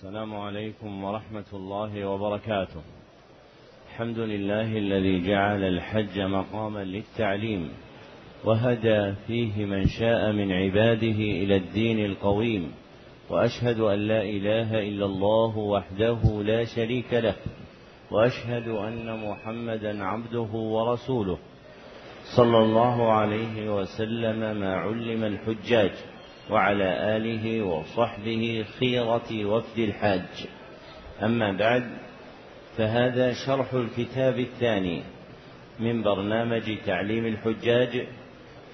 السلام عليكم ورحمة الله وبركاته. الحمد لله الذي جعل الحج مقاما للتعليم وهدى فيه من شاء من عباده إلى الدين القويم وأشهد أن لا إله إلا الله وحده لا شريك له وأشهد أن محمدا عبده ورسوله صلى الله عليه وسلم ما علم الحجاج وعلى آله وصحبه خيرة وفد الحاج. أما بعد فهذا شرح الكتاب الثاني من برنامج تعليم الحجاج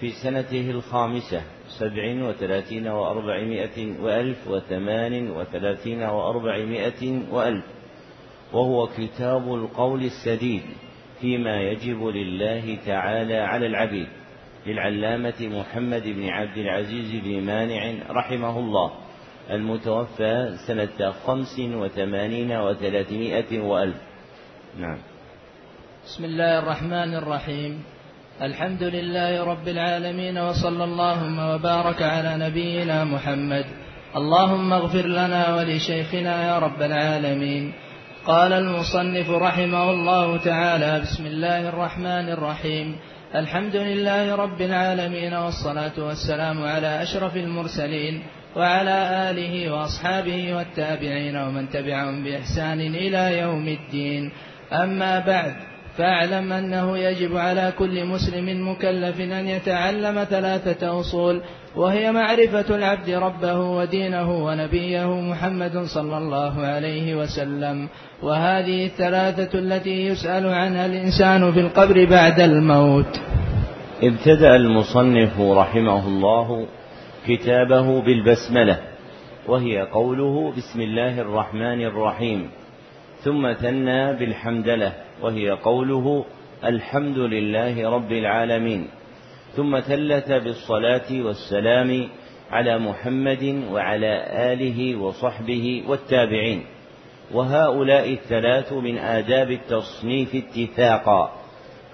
في سنته الخامسة سبع وثلاثين وأربعمائة وألف وثمان وثلاثين وأربعمائة وألف. وهو كتاب القول السديد فيما يجب لله تعالى على العبيد. للعلامة محمد بن عبد العزيز بن مانع رحمه الله المتوفى سنة خمس وثمانين وثلاثمائة وألف. نعم. بسم الله الرحمن الرحيم. الحمد لله رب العالمين وصلى اللهم وبارك على نبينا محمد. اللهم اغفر لنا ولشيخنا يا رب العالمين. قال المصنف رحمه الله تعالى بسم الله الرحمن الرحيم. الحمد لله رب العالمين والصلاة والسلام على أشرف المرسلين وعلى آله وأصحابه والتابعين ومن تبعهم بإحسان إلى يوم الدين. أما بعد فاعلم أنه يجب على كل مسلم مكلف أن يتعلم ثلاثة أصول وهي معرفة العبد ربه ودينه ونبيه محمد صلى الله عليه وسلم. وهذه الثلاثة التي يسأل عنها الإنسان في القبر بعد الموت. ابتدأ المصنف رحمه الله كتابه بالبسملة وهي قوله بسم الله الرحمن الرحيم. ثم ثنى بالحمدلة وهي قوله الحمد لله رب العالمين. ثم ثلث بالصلاة والسلام على محمد وعلى آله وصحبه والتابعين. وهؤلاء الثلاث من آداب التصنيف اتفاقا.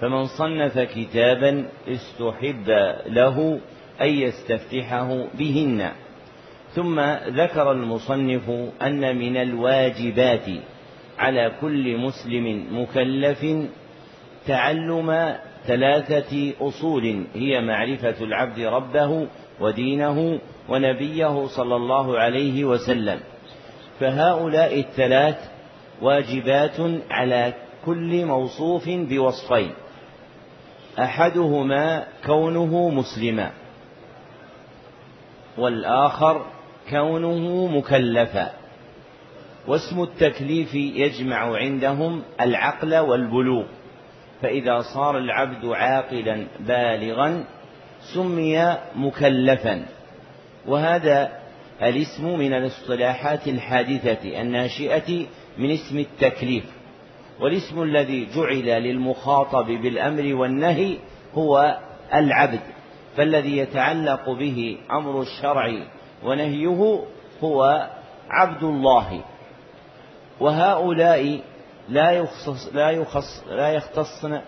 فمن صنف كتابا استحب له أن يستفتحه بهن. ثم ذكر المصنف أن من الواجبات على كل مسلم مكلف تعلم ثلاثة أصول هي معرفة العبد ربه ودينه ونبيه صلى الله عليه وسلم. فهؤلاء الثلاث واجبات على كل موصوف بوصفين. أحدهما كونه مسلما والآخر كونه مكلفا. واسم التكليف يجمع عندهم العقل والبلوغ. فإذا صار العبد عاقلا بالغا سمي مكلفا. وهذا الاسم من الاصطلاحات الحادثة الناشئة من اسم التكليف. والاسم الذي جعل للمخاطب بالأمر والنهي هو العبد فالذي يتعلق به أمر الشرع ونهيه هو عبد الله. وهؤلاء لا يخصص لا يخص لا يختصن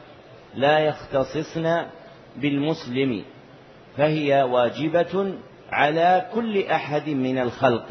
لا يختصصن بالمسلم. فهي واجبة على كل أحد من الخلق.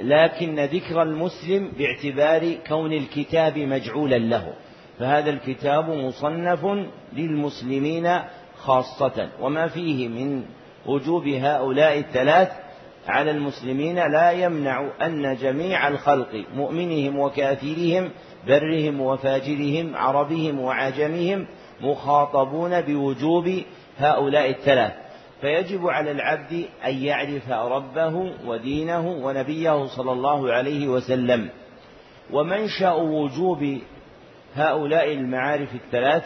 لكن ذكر المسلم باعتبار كون الكتاب مجعولا له. فهذا الكتاب مصنف للمسلمين خاصة. وما فيه من وجوب هؤلاء الثلاث على المسلمين لا يمنع أن جميع الخلق مؤمنهم وكافرهم برهم وفاجرهم عربهم وعجمهم مخاطبون بوجوب هؤلاء الثلاث. فيجب على العبد أن يعرف ربه ودينه ونبيه صلى الله عليه وسلم. ومنشأ وجوب هؤلاء المعارف الثلاث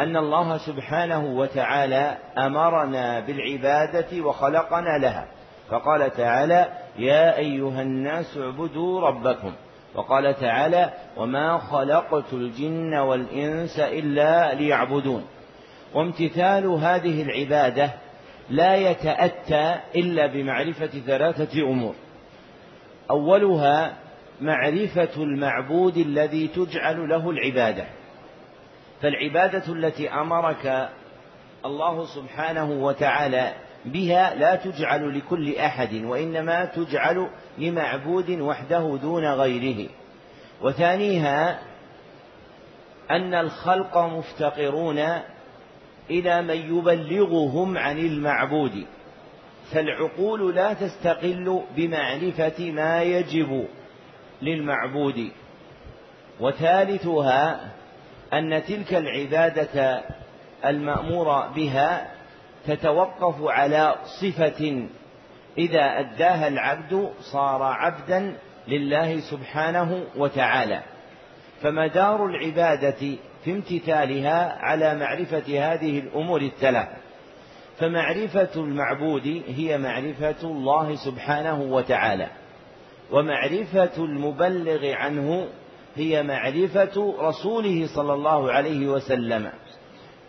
أن الله سبحانه وتعالى أمرنا بالعبادة وخلقنا لها. فقال تعالى يا أيها الناس اعبدوا ربكم وقال تعالى وما خلقت الجن والإنس إلا ليعبدون وامتثال هذه العبادة لا يتأتى إلا بمعرفة ثلاثة أمور. أولها معرفة المعبود الذي تجعل له العبادة. فالعبادة التي أمرك الله سبحانه وتعالى بها لا تجعل لكل أحد وإنما تجعل لمعبود وحده دون غيره. وثانيها أن الخلق مفتقرون إلى من يبلغهم عن المعبود. فالعقول لا تستقل بمعرفة ما يجب للمعبود. وثالثها أن تلك العبادة المأمور بها تتوقف على صفة إذا أداها العبد صار عبدا لله سبحانه وتعالى. فمدار العبادة في امتثالها على معرفة هذه الأمور الثلاث. فمعرفة المعبود هي معرفة الله سبحانه وتعالى. ومعرفة المبلغ عنه هي معرفة رسوله صلى الله عليه وسلم.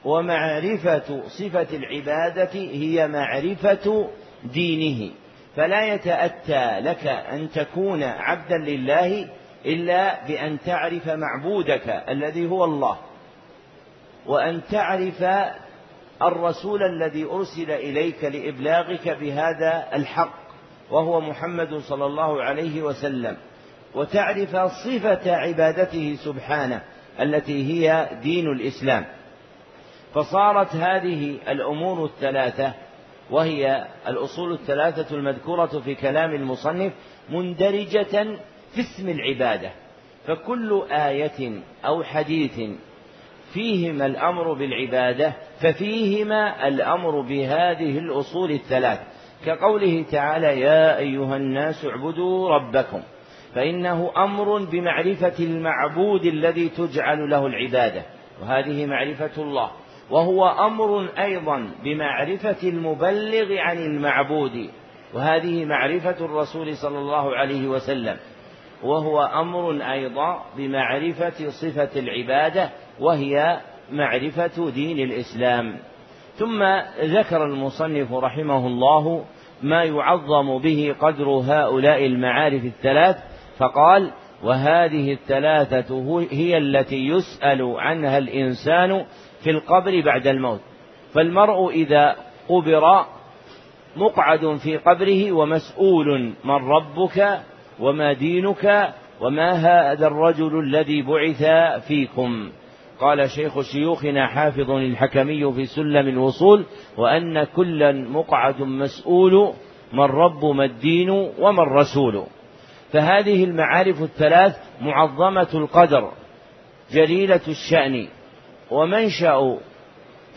ومعرفة صفة العبادة هي معرفة دينه. فلا يتأتى لك أن تكون عبدا لله إلا بأن تعرف معبودك الذي هو الله وأن تعرف الرسول الذي أرسل إليك لإبلاغك بهذا الحق وهو محمد صلى الله عليه وسلم. وتعرف صفة عبادته سبحانه التي هي دين الإسلام. فصارت هذه الأمور الثلاثة وهي الأصول الثلاثة المذكورة في كلام المصنف مندرجة في اسم العبادة. فكل آية أو حديث فيهما الأمر بالعبادة ففيهما الأمر بهذه الأصول الثلاث. كقوله تعالى يا أيها الناس اعبدوا ربكم فإنه أمر بمعرفة المعبود الذي تجعل له العبادة وهذه معرفة الله. وهو أمر أيضا بمعرفة المبلغ عن المعبود وهذه معرفة الرسول صلى الله عليه وسلم. وهو أمر أيضا بمعرفة صفة العبادة وهي معرفة دين الإسلام. ثم ذكر المصنف رحمه الله ما يعظم به قدر هؤلاء المعارف الثلاث فقال وهذه الثلاثة هي التي يسأل عنها الإنسان في القبر بعد الموت. فالمرء إذا قبر مقعد في قبره ومسؤول من ربك وما دينك وما هذا الرجل الذي بعث فيكم. قال شيخ شيوخنا حافظ الحكمي في سلم الوصول وأن كلا مقعد مسؤول من رب ما الدين وما الرسول. فهذه المعارف الثلاث معظمة القدر جليلة الشأن ومنشأ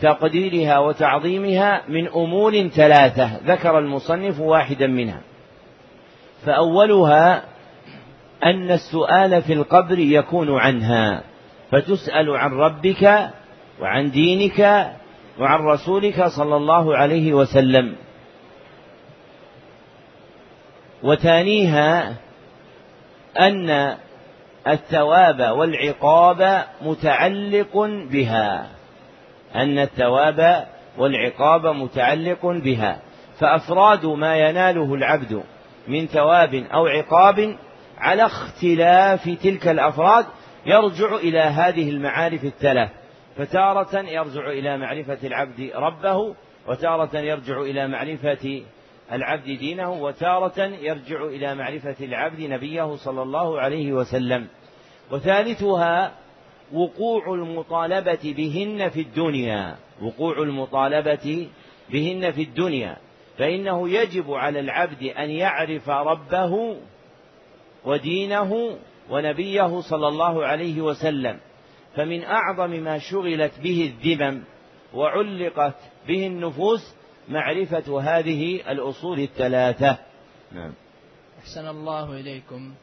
تقديرها وتعظيمها من أمور ثلاثة ذكر المصنف واحدا منها. فأولها أن السؤال في القبر يكون عنها فتسأل عن ربك وعن دينك وعن رسولك صلى الله عليه وسلم. وثانيها أن الثواب والعقاب متعلق بها. أن الثواب والعقاب متعلق بها. فأفراد ما يناله العبد من ثواب أو عقاب على اختلاف تلك الأفراد يرجع إلى هذه المعارف الثلاث. فتارة يرجع إلى معرفة العبد ربه وتارة يرجع إلى معرفة العبد دينه وتارة يرجع إلى معرفة العبد نبيه صلى الله عليه وسلم. وثالثها وقوع المطالبة بهن في الدنيا وقوع المطالبة بهن في الدنيا. فإنه يجب على العبد أن يعرف ربه ودينه ونبيه صلى الله عليه وسلم. فمن أعظم ما شغلت به الذمم وعلقت به النفوس معرفة هذه الأصول الثلاثة. نعم. أحسن الله إليكم.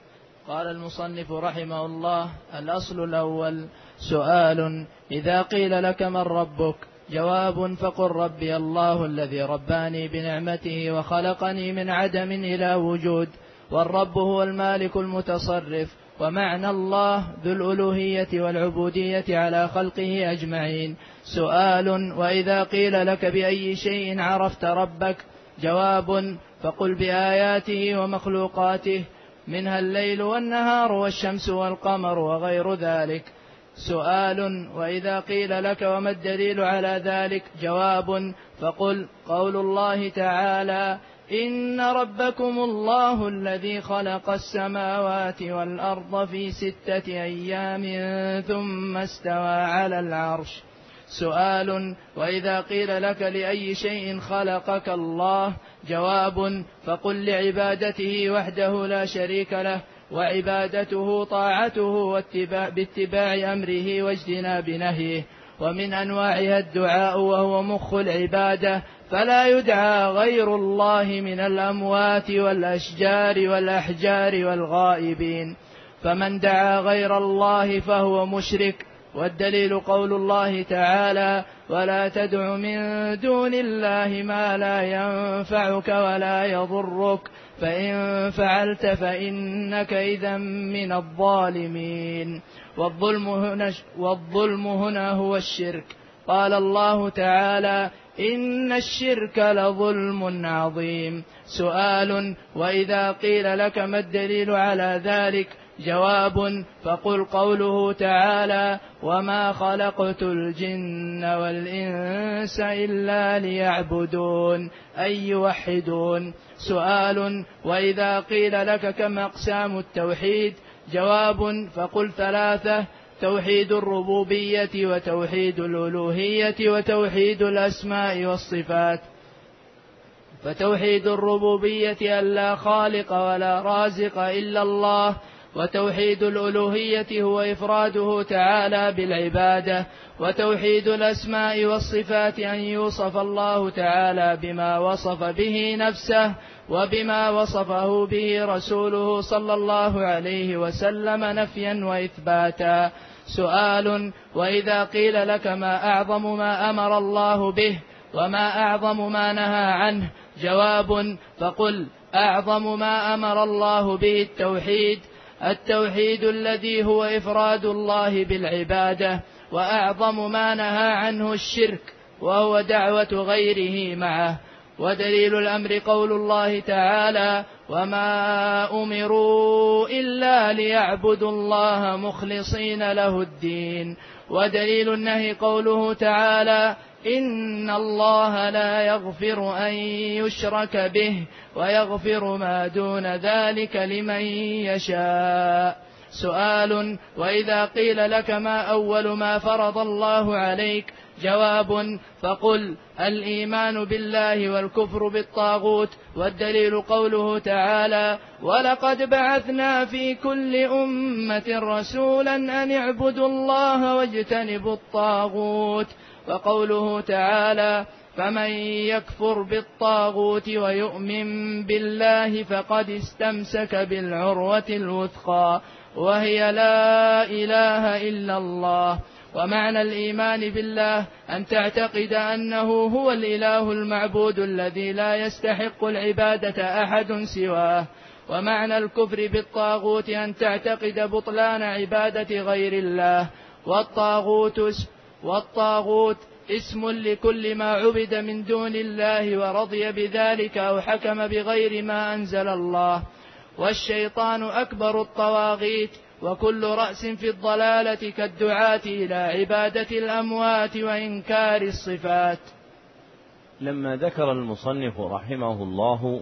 قال المصنف رحمه الله الأصل الأول سؤال إذا قيل لك من ربك؟ جواب فقل ربي الله الذي رباني بنعمته وخلقني من عدم إلى وجود والرب هو المالك المتصرف ومعنى الله ذو الألوهية والعبودية على خلقه أجمعين. سؤال وإذا قيل لك بأي شيء عرفت ربك؟ جواب فقل بآياته ومخلوقاته منها الليل والنهار والشمس والقمر وغير ذلك. سؤال وإذا قيل لك وما الدليل على ذلك؟ جواب فقل قول الله تعالى إن ربكم الله الذي خلق السماوات والأرض في ستة أيام ثم استوى على العرش. سؤال وإذا قيل لك لأي شيء خلقك الله جواب فقل لعبادته وحده لا شريك له وعبادته طاعته واتباع باتباع أمره واجتناب نهيه. ومن أنواعها الدعاء وهو مخ العبادة فلا يدعى غير الله من الأموات والأشجار والأحجار والغائبين. فمن دعا غير الله فهو مشرك والدليل قول الله تعالى ولا تدع من دون الله ما لا ينفعك ولا يضرك فإن فعلت فإنك إذا من الظالمين. والظلم هنا, والظلم هنا هو الشرك. قال الله تعالى إن الشرك لظلم عظيم. سؤال وإذا قيل لك ما الدليل على ذلك؟ جواب فقل قوله تعالى وما خلقت الجن والإنس إلا ليعبدون أي يوحدون سؤال وإذا قيل لك كم أقسام التوحيد جواب فقل ثلاثة توحيد الربوبية وتوحيد الألوهية وتوحيد الأسماء والصفات فتوحيد الربوبية أن لا خالق ولا رازق إلا الله وتوحيد الألوهية هو إفراده تعالى بالعبادة وتوحيد الأسماء والصفات أن يوصف الله تعالى بما وصف به نفسه وبما وصفه به رسوله صلى الله عليه وسلم نفيا وإثباتا. سؤال وإذا قيل لك ما أعظم ما أمر الله به وما أعظم ما نهى عنه؟ جواب فقل أعظم ما أمر الله به التوحيد التوحيد الذي هو إفراد الله بالعبادة وأعظم ما نهى عنه الشرك وهو دعوة غيره معه. ودليل الأمر قول الله تعالى وما أمروا إلا ليعبدوا الله مخلصين له الدين ودليل النهي قوله تعالى إن الله لا يغفر أن يشرك به ويغفر ما دون ذلك لمن يشاء. سؤال وإذا قيل لك ما أول ما فرض الله عليك جواب فقل الإيمان بالله والكفر بالطاغوت والدليل قوله تعالى ولقد بعثنا في كل أمة رسولا أن اعبدوا الله واجتنبوا الطاغوت وقوله تعالى فمن يكفر بالطاغوت ويؤمن بالله فقد استمسك بالعروة الوثقى وهي لا إله إلا الله. ومعنى الإيمان بالله أن تعتقد أنه هو الإله المعبود الذي لا يستحق العبادة أحد سواه. ومعنى الكفر بالطاغوت أن تعتقد بطلان عبادة غير الله. والطاغوت والطاغوت اسم لكل ما عبد من دون الله ورضي بذلك أو حكم بغير ما أنزل الله. والشيطان أكبر الطواغيت وكل رأس في الضلالة كالدعاة إلى عبادة الأموات وإنكار الصفات. لما ذكر المصنف رحمه الله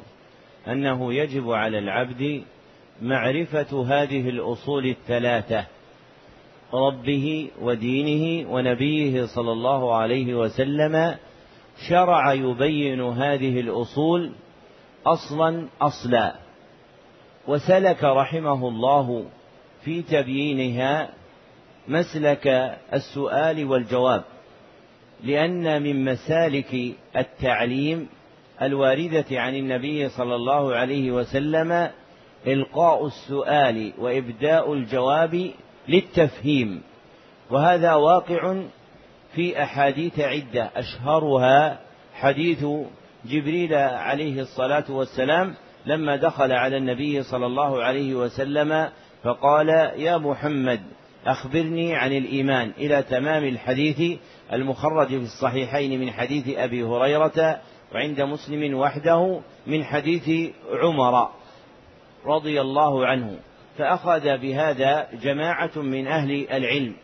أنه يجب على العبد معرفة هذه الأصول الثلاثة ربه ودينه ونبيه صلى الله عليه وسلم شرع يبين هذه الأصول أصلا أصلا وسلك رحمه الله في تبيينها مسلك السؤال والجواب لأن من مسالك التعليم الواردة عن النبي صلى الله عليه وسلم إلقاء السؤال وإبداء الجواب للتفهيم. وهذا واقع في أحاديث عدة أشهرها حديث جبريل عليه الصلاة والسلام لما دخل على النبي صلى الله عليه وسلم فقال يا محمد أخبرني عن الإيمان إلى تمام الحديث المخرج في الصحيحين من حديث أبي هريرة وعند مسلم وحده من حديث عمر رضي الله عنه فأخذ بهذا جماعة من أهل العلم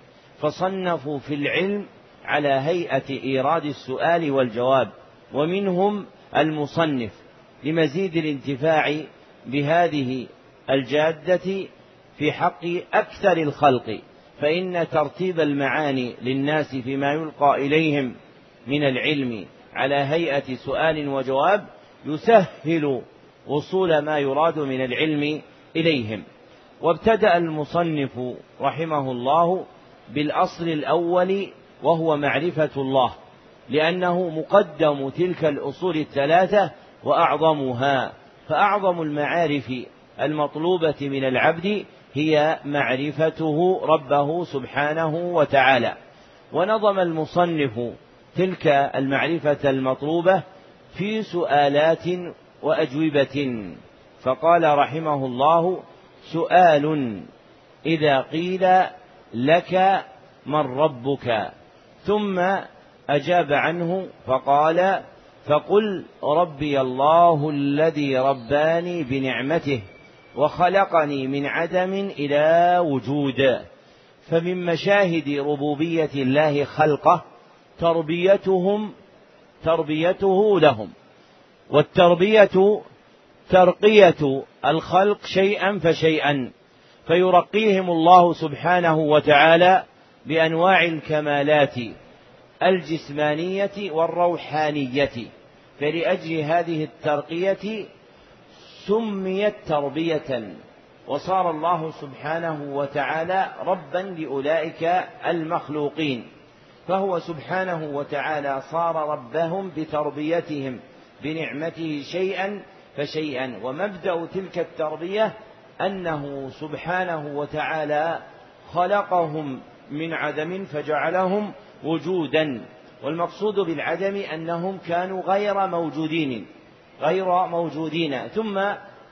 فصنفوا في العلم على هيئة إيراد السؤال والجواب ومنهم المصنف لمزيد الانتفاع بهذه الجادة في حق أكثر الخلق فإن ترتيب المعاني للناس فيما يلقى إليهم من العلم على هيئة سؤال وجواب يسهل وصول ما يراد من العلم إليهم. وابتدأ المصنف رحمه الله بالأصل الأول وهو معرفة الله لأنه مقدم تلك الأصول الثلاثة وأعظمها فأعظم المعارف المطلوبة من العبد هي معرفته ربه سبحانه وتعالى. ونظم المصنف تلك المعرفة المطلوبة في سؤالات وأجوبة. فقال رحمه الله سؤال إذا قيل لك من ربك ثم أجاب عنه فقال فقل ربي الله الذي رباني بنعمته. وخلقني من عدم إلى وجود. فمن مشاهد ربوبية الله خلقه تربيتهم تربيته لهم. والتربية ترقية الخلق شيئا فشيئا. فيرقيهم الله سبحانه وتعالى بأنواع الكمالات الجسمانية والروحانية. فلأجل هذه الترقية سميت تربية وصار الله سبحانه وتعالى ربا لأولئك المخلوقين. فهو سبحانه وتعالى صار ربهم بتربيتهم بنعمته شيئا فشيئا. ومبدأ تلك التربية أنه سبحانه وتعالى خلقهم من عدم فجعلهم وجودا. والمقصود بالعدم أنهم كانوا غير موجودين. غير موجودين ثم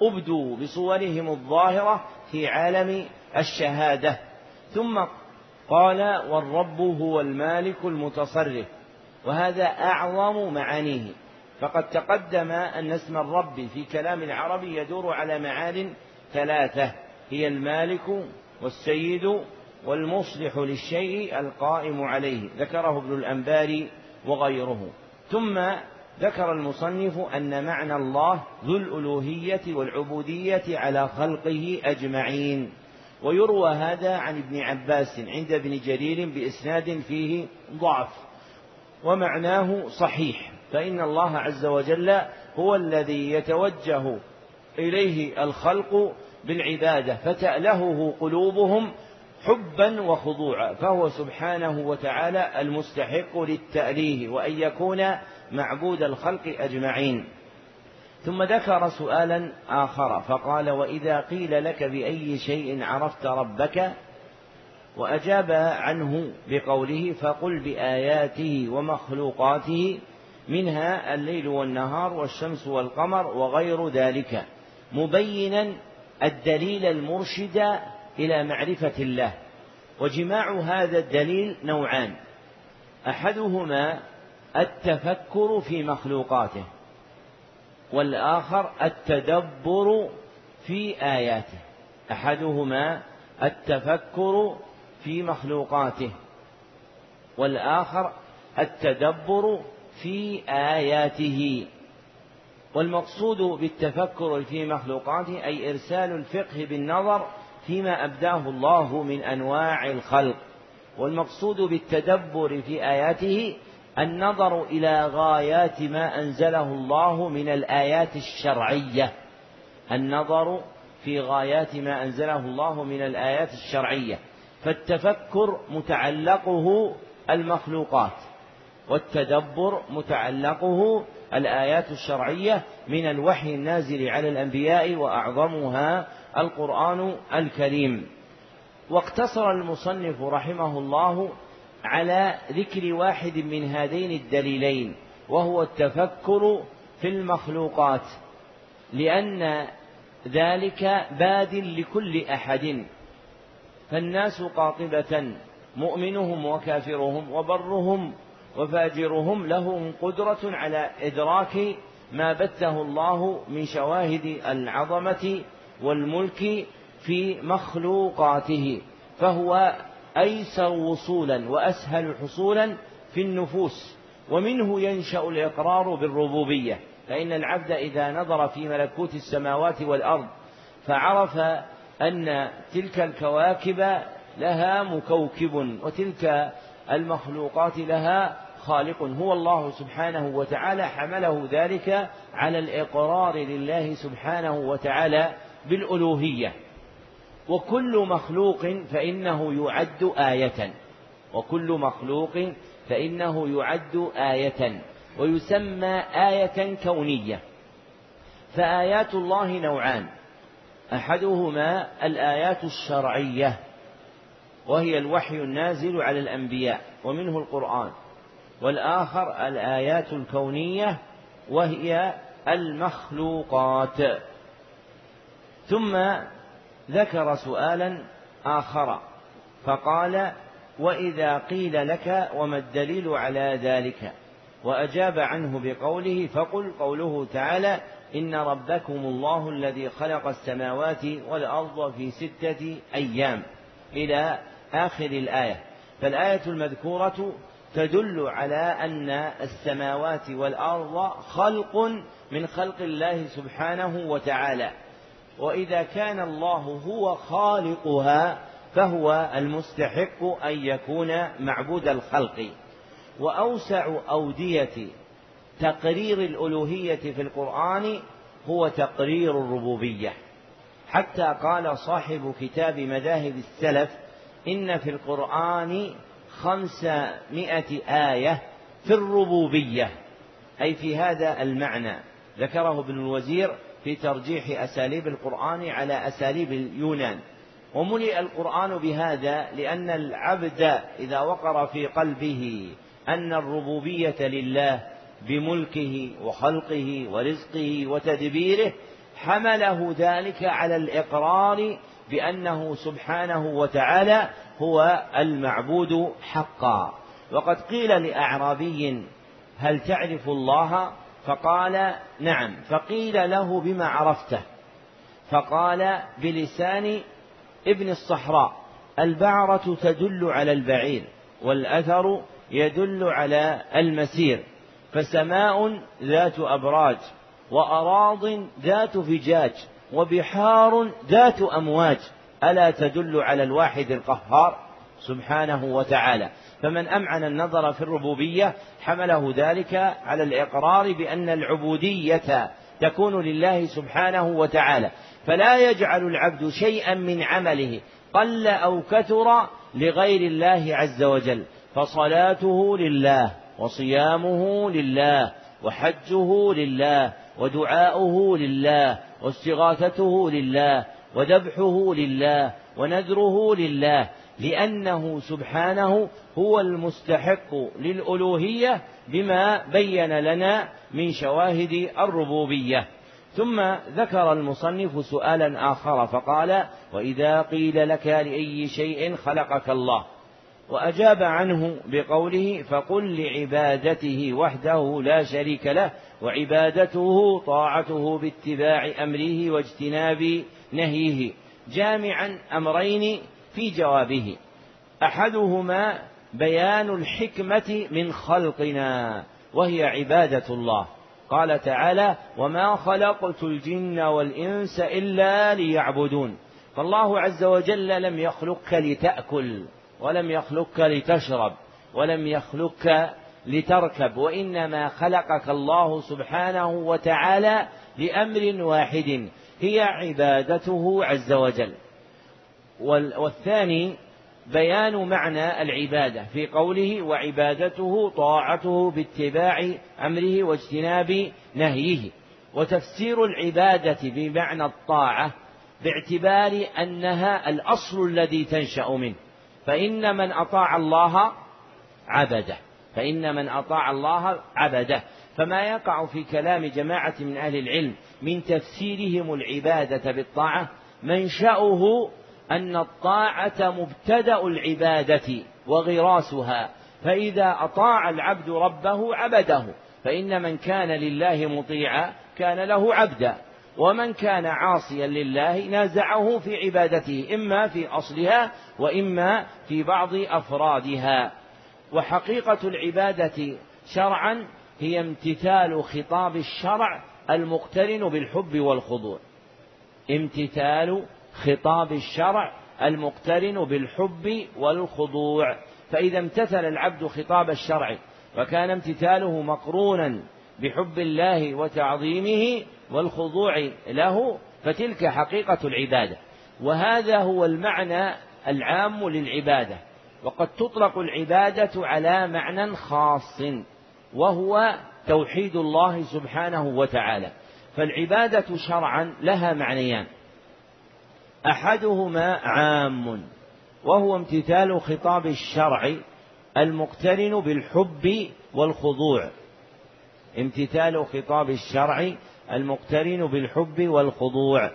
أبدوا بصورهم الظاهرة في عالم الشهادة. ثم قال والرب هو المالك المتصرف وهذا أعظم معانيه. فقد تقدم أن اسم الرب في كلام العرب يدور على معان ثلاثة هي المالك والسيد والمصلح للشيء القائم عليه. ذكره ابن الأنباري وغيره. ثم ذكر المصنف أن معنى الله ذو الألوهية والعبودية على خلقه أجمعين. ويروى هذا عن ابن عباس عند ابن جرير بإسناد فيه ضعف. ومعناه صحيح. فإن الله عز وجل هو الذي يتوجه إليه الخلق بالعبادة فتألهه قلوبهم حبا وخضوعا. فهو سبحانه وتعالى المستحق للتأليه وأن يكون معبود الخلق أجمعين. ثم ذكر سؤالا آخر فقال وإذا قيل لك بأي شيء عرفت ربك؟ وأجاب عنه بقوله فقل بآياته ومخلوقاته منها الليل والنهار والشمس والقمر وغير ذلك مبينا الدليل المرشد إلى معرفة الله. وجماع هذا الدليل نوعان أحدهما التفكر في مخلوقاته والآخر التدبر في آياته. أحدهما التفكر في مخلوقاته والآخر التدبر في آياته. والمقصود بالتفكر في مخلوقاته أي إرسال الفقه بالنظر فيما أبداه الله من أنواع الخلق. والمقصود بالتدبر في آياته النظر إلى غايات ما أنزله الله من الآيات الشرعية. النظر في غايات ما أنزله الله من الآيات الشرعية. فالتفكر متعلقه المخلوقات والتدبر متعلقه الآيات الشرعية من الوحي النازل على الأنبياء وأعظمها القرآن الكريم. واقتصر المصنف رحمه الله على ذكر واحد من هذين الدليلين وهو التفكر في المخلوقات لأن ذلك باد لكل أحد. فالناس قاطبة مؤمنهم وكافرهم وبرهم وفاجرهم لهم قدرة على إدراك ما بثه الله من شواهد العظمة والملك في مخلوقاته فهو أيسر وصولا وأسهل حصولا في النفوس ومنه ينشأ الإقرار بالربوبية فإن العبد إذا نظر في ملكوت السماوات والأرض فعرف أن تلك الكواكب لها مكوكب وتلك المخلوقات لها خالق. هو الله سبحانه وتعالى حمله ذلك على الإقرار لله سبحانه وتعالى بالألوهية. وكل مخلوق فإنه يعد آية. وكل مخلوق فإنه يعد آية. ويسمى آية كونية. فآيات الله نوعان. أحدهما الآيات الشرعية وهي الوحي النازل على الأنبياء ومنه القرآن. والآخر الآيات الكونية وهي المخلوقات. ثم ذكر سؤالا آخر فقال وإذا قيل لك وما الدليل على ذلك؟ وأجاب عنه بقوله فقل قوله تعالى إن ربكم الله الذي خلق السماوات والأرض في ستة أيام. إلى آخر الآية. فالآية المذكورة تدل على أن السماوات والأرض خلق من خلق الله سبحانه وتعالى. وإذا كان الله هو خالقها فهو المستحق أن يكون معبود الخلق. وأوسع أودية تقرير الألوهية في القرآن هو تقرير الربوبية. حتى قال صاحب كتاب مذاهب السلف إن في القرآن خمسمائة آية في الربوبية أي في هذا المعنى. ذكره ابن الوزير في ترجيح أساليب القرآن على أساليب اليونان. وملئ القرآن بهذا لأن العبد إذا وقر في قلبه أن الربوبية لله بملكه وخلقه ورزقه وتدبيره حمله ذلك على الإقرار بأنه سبحانه وتعالى هو المعبود حقا. وقد قيل لأعرابي هل تعرف الله؟ فقال نعم فقيل له بما عرفته. فقال بلسان ابن الصحراء البعرة تدل على البعير والأثر يدل على المسير فسماء ذات أبراج وأراض ذات فجاج وبحار ذات أمواج ألا تدل على الواحد القهار؟ سبحانه وتعالى. فمن أمعن النظر في الربوبية حمله ذلك على الإقرار بأن العبودية تكون لله سبحانه وتعالى. فلا يجعل العبد شيئا من عمله قل أو كثر لغير الله عز وجل فصلاته لله وصيامه لله وحجه لله ودعاؤه لله واستغاثته لله وذبحه لله ونذره لله لأنه سبحانه هو المستحق للألوهية بما بين لنا من شواهد الربوبية. ثم ذكر المصنف سؤالا آخر فقال وإذا قيل لك لأي شيء خلقك الله؟ وأجاب عنه بقوله فقل لعبادته وحده لا شريك له وعبادته طاعته باتباع أمره واجتناب نهيه. جامعا أمرين في جوابه. أحدهما بيان الحكمة من خلقنا وهي عبادة الله. قال تعالى وما خلقت الجن والإنس إلا ليعبدون فالله عز وجل لم يخلقك لتأكل ولم يخلقك لتشرب ولم يخلقك لتركب وإنما خلقك الله سبحانه وتعالى لأمر واحد هي عبادته عز وجل. والثاني بيان معنى العبادة في قوله وعبادته طاعته باتباع أمره واجتناب نهيه. وتفسير العبادة بمعنى الطاعة باعتبار أنها الأصل الذي تنشأ منه. فإن من أطاع الله عبده. فإن من أطاع الله عبده. فما يقع في كلام جماعة من أهل العلم من تفسيرهم العبادة بالطاعة منشأه أن الطاعة مبتدأ العبادة وغراسها فإذا أطاع العبد ربه عبده فإن من كان لله مطيعا كان له عبدا ومن كان عاصيا لله نازعه في عبادته إما في أصلها وإما في بعض أفرادها. وحقيقة العبادة شرعا هي امتثال خطاب الشرع المقترن بالحب والخضوع. امتثال خطاب الشرع المقترن بالحب والخضوع. فإذا امتثل العبد خطاب الشرع وكان امتثاله مقرونا بحب الله وتعظيمه والخضوع له فتلك حقيقة العبادة. وهذا هو المعنى العام للعبادة. وقد تطلق العبادة على معنى خاص وهو توحيد الله سبحانه وتعالى. فالعبادة شرعا لها معنيان. أحدهما عام وهو امتثال خطاب الشرع المقترن بالحب والخضوع. امتثال خطاب الشرع المقترن بالحب والخضوع.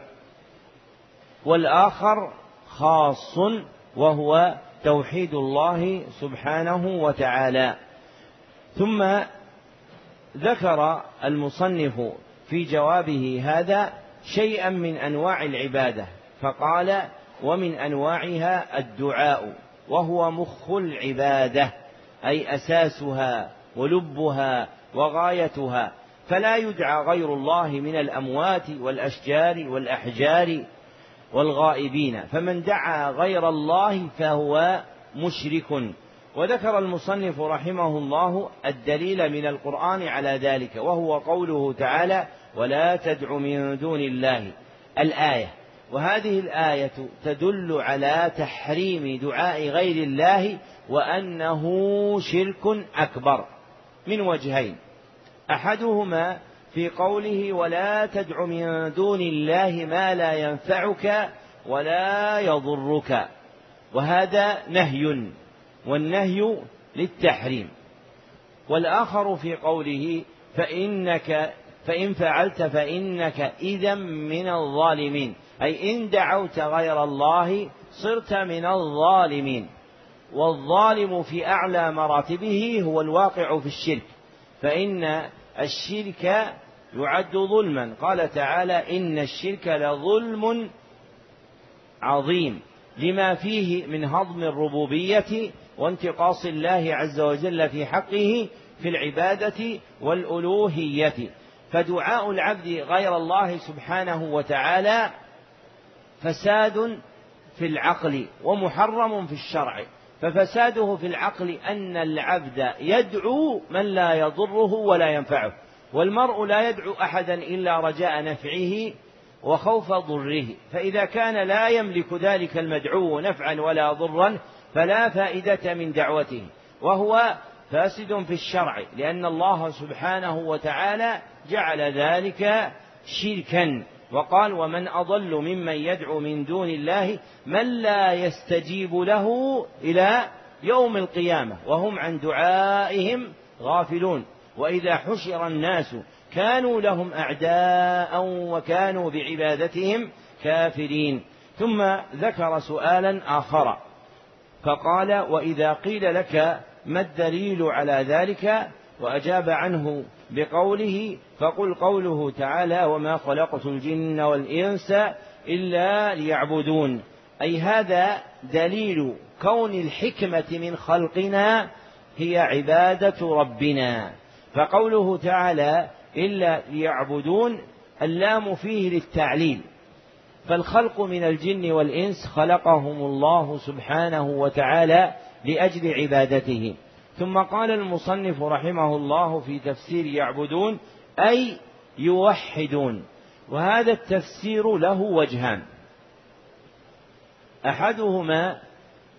والآخر خاص وهو توحيد الله سبحانه وتعالى. ثم ذكر المصنف في جوابه هذا شيئا من أنواع العبادة. فقال ومن أنواعها الدعاء وهو مخ العبادة أي أساسها ولبها وغايتها فلا يدعى غير الله من الأموات والأشجار والأحجار والغائبين فمن دعا غير الله فهو مشرك. وذكر المصنف رحمه الله الدليل من القرآن على ذلك وهو قوله تعالى ولا تدع من دون الله. الآية وهذه الآية تدل على تحريم دعاء غير الله وأنه شرك أكبر. من وجهين. أحدهما في قوله ولا تدع من دون الله ما لا ينفعك ولا يضرك. وهذا نهي والنهي للتحريم. والآخر في قوله فإنك فإن فعلت فإنك إذا من الظالمين. أي إن دعوت غير الله صرت من الظالمين. والظالم في أعلى مراتبه هو الواقع في الشرك. فإن الشرك يعد ظلما. قال تعالى إن الشرك لظلم عظيم. لما فيه من هضم الربوبية وانتقاص الله عز وجل في حقه في العبادة والألوهية. فدعاء العبد غير الله سبحانه وتعالى فساد في العقل ومحرم في الشرع. ففساده في العقل أن العبد يدعو من لا يضره ولا ينفعه والمرء لا يدعو أحدا إلا رجاء نفعه وخوف ضره. فإذا كان لا يملك ذلك المدعو نفعا ولا ضرا فلا فائدة من دعوته وهو فاسد في الشرع لأن الله سبحانه وتعالى جعل ذلك شركا. وقال ومن أضل ممن يدعو من دون الله من لا يستجيب له إلى يوم القيامة وهم عن دعائهم غافلون. وإذا حشر الناس كانوا لهم أعداء وكانوا بعبادتهم كافرين. ثم ذكر سؤالا آخر. فقال وإذا قيل لك ما الدليل على ذلك؟ وأجاب عنه بقوله فقل قوله تعالى وما خلقت الجن والإنس إلا ليعبدون. أي هذا دليل كون الحكمة من خلقنا هي عبادة ربنا. فقوله تعالى إلا ليعبدون اللام فيه للتعليل. فالخلق من الجن والإنس خلقهم الله سبحانه وتعالى لأجل عبادته. ثم قال المصنف رحمه الله في تفسير يعبدون أي يوحدون. وهذا التفسير له وجهان. أحدهما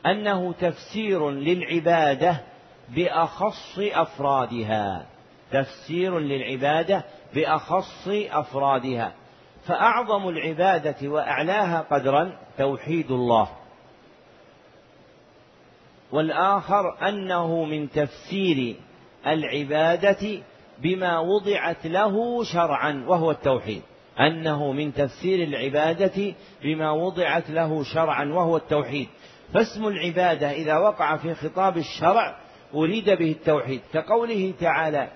أنه تفسير للعبادة بأخص أفرادها. تفسير للعبادة بأخص أفرادها. فأعظم العبادة وأعلاها قدرا توحيد الله. والآخر أنه من تفسير العبادة بما وضعت له شرعا وهو التوحيد. أنه من تفسير العبادة بما وضعت له شرعا وهو التوحيد. فاسم العبادة إذا وقع في خطاب الشرع أريد به التوحيد. كقوله تعالى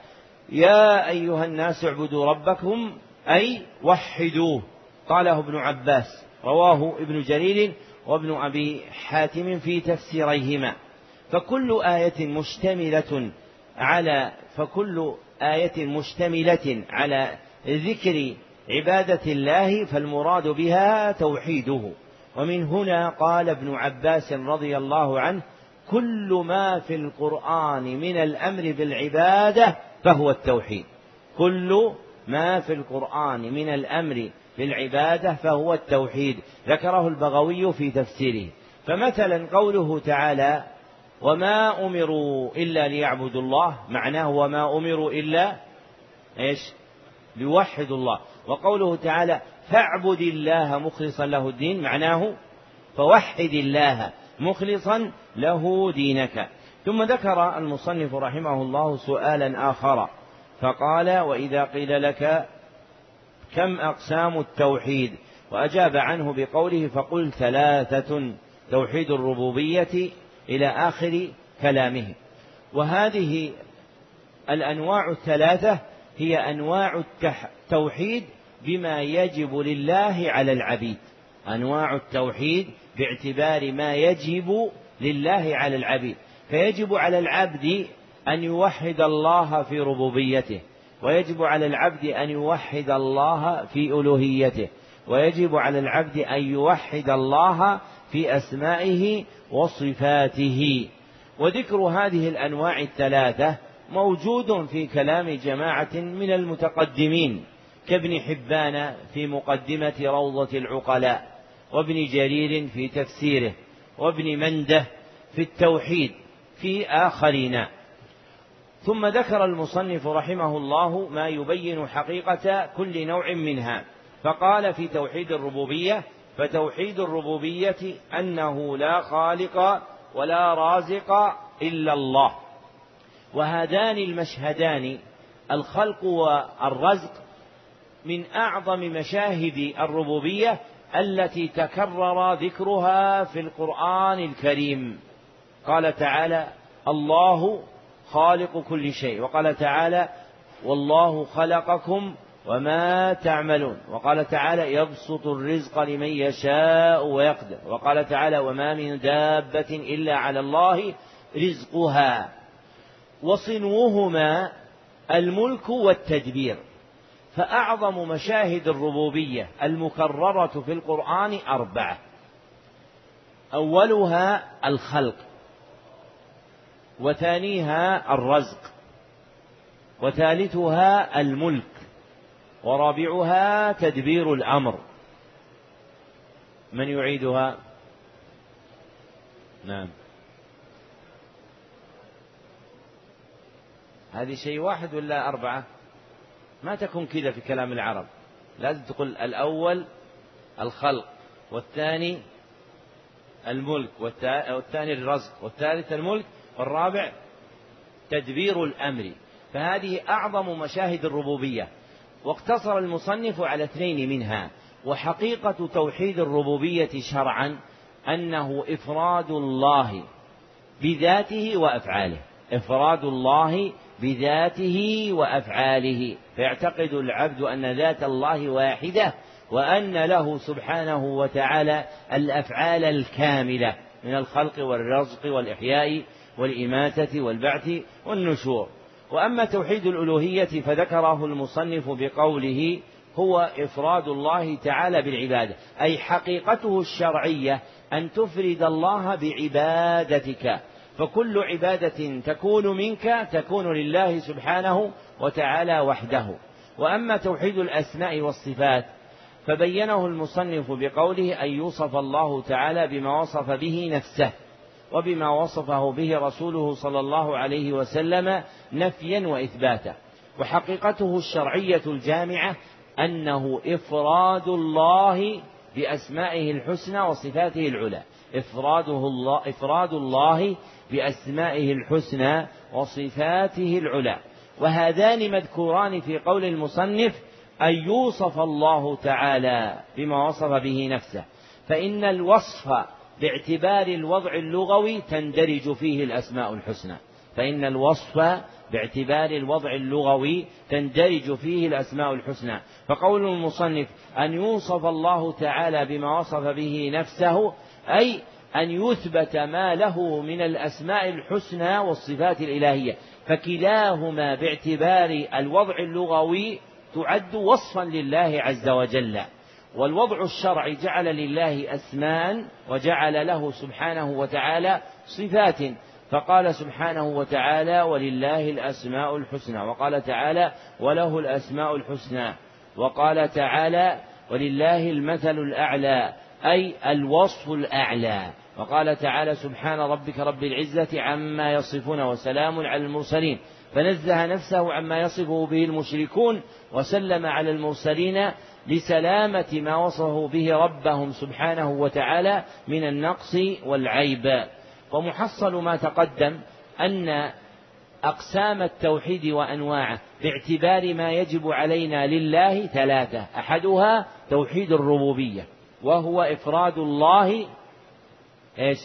يا أيها الناس اعبدوا ربكم أي وحدوه. قاله ابن عباس رواه ابن جرير وابن أبي حاتم في تفسيريهما. فكل آية مشتملة على فكل آية مشتملة على ذكر عبادة الله فالمراد بها توحيده. ومن هنا قال ابن عباس رضي الله عنه كل ما في القرآن من الأمر بالعبادة فهو التوحيد. كل ما في القرآن من الأمر بالعبادة فهو التوحيد. ذكره البغوي في تفسيره. فمثلا قوله تعالى وما أمروا إلا ليعبدوا الله. معناه وما أمروا إلا إيش؟ ليوحدوا الله. وقوله تعالى فاعبد الله مخلصا له الدين. معناه فوحد الله مخلصا له دينك. ثم ذكر المصنف رحمه الله سؤالا آخر. فقال وإذا قيل لك كم أقسام التوحيد؟ وأجاب عنه بقوله فقل ثلاثة. توحيد الربوبية إلى آخر كلامه. وهذه الأنواع الثلاثة هي أنواع التوحيد بما يجب لله على العبيد. أنواع التوحيد باعتبار ما يجب لله على العبيد. فيجب على العبد أن يوحد الله في ربوبيته ويجب على العبد أن يوحد الله في ألوهيته ويجب على العبد أن يوحد الله في أسمائه وصفاته. وذكر هذه الأنواع الثلاثة موجود في كلام جماعة من المتقدمين كابن حبان في مقدمة روضة العقلاء وابن جرير في تفسيره وابن منده في التوحيد في آخرين. ثم ذكر المصنف رحمه الله ما يبين حقيقة كل نوع منها فقال في توحيد الربوبية فتوحيد الربوبية أنه لا خالق ولا رازق إلا الله. وهذان المشهدان الخلق والرزق من أعظم مشاهد الربوبية التي تكرر ذكرها في القرآن الكريم. قال تعالى الله خالق كل شيء وقال تعالى والله خلقكم وما تعملون. وقال تعالى يبسط الرزق لمن يشاء ويقدر. وقال تعالى وما من دابة إلا على الله رزقها. وصنوهما الملك والتدبير. فأعظم مشاهد الربوبية المكررة في القرآن أربعة. أولها الخلق. وثانيها الرزق. وثالثها الملك. ورابعها تدبير الأمر. من يعيدها؟ نعم. هذه شيء واحد ولا أربعة؟ ما تكون كذا في كلام العرب. لازم تقول الأول الخلق والثاني الملك والثاني الرزق والثالث الملك والرابع تدبير الأمر. فهذه أعظم مشاهد الربوبية. واقتصر المصنف على اثنين منها وحقيقة توحيد الربوبية شرعا أنه إفراد الله بذاته وأفعاله. إفراد الله بذاته وأفعاله. فيعتقد العبد أن ذات الله واحدة وأن له سبحانه وتعالى الأفعال الكاملة من الخلق والرزق والإحياء والإماتة والبعث والنشور. وأما توحيد الألوهية فذكره المصنف بقوله هو إفراد الله تعالى بالعبادة أي حقيقته الشرعية أن تفرد الله بعبادتك. فكل عبادة تكون منك تكون لله سبحانه وتعالى وحده. وأما توحيد الأسماء والصفات فبينه المصنف بقوله أن يوصف الله تعالى بما وصف به نفسه. وبما وصفه به رسوله صلى الله عليه وسلم نفيا وإثباتا. وحقيقته الشرعية الجامعة أنه إفراد الله بأسمائه الحسنى وصفاته العلى. إفراده الله إفراد الله بأسمائه الحسنى وصفاته العلى. وهذان مذكوران في قول المصنف أن يوصف الله تعالى بما وصف به نفسه. فإن الوصف باعتبار الوضع اللغوي تندرج فيه الأسماء الحسنى. فإن الوصف باعتبار الوضع اللغوي تندرج فيه الأسماء الحسنى. فقول المصنف أن يوصف الله تعالى بما وصف به نفسه أي أن يثبت ما له من الأسماء الحسنى والصفات الإلهية. فكلاهما باعتبار الوضع اللغوي تعد وصفا لله عز وجل. والوضع الشرعي جعل لله أسماء وجعل له سبحانه وتعالى صفات. فقال سبحانه وتعالى ولله الأسماء الحسنى وقال تعالى وله الأسماء الحسنى وقال تعالى ولله المثل الأعلى أي الوصف الأعلى. وقال تعالى سبحان ربك رب العزة عما يصفون وسلام على المرسلين فنزه نفسه عما يصفه به المشركون وسلم على المرسلين لسلامة ما وصفه به ربهم سبحانه وتعالى من النقص والعيب. ومحصل ما تقدم أن أقسام التوحيد وأنواعه باعتبار ما يجب علينا لله ثلاثة. أحدها توحيد الربوبية وهو إفراد الله إيش؟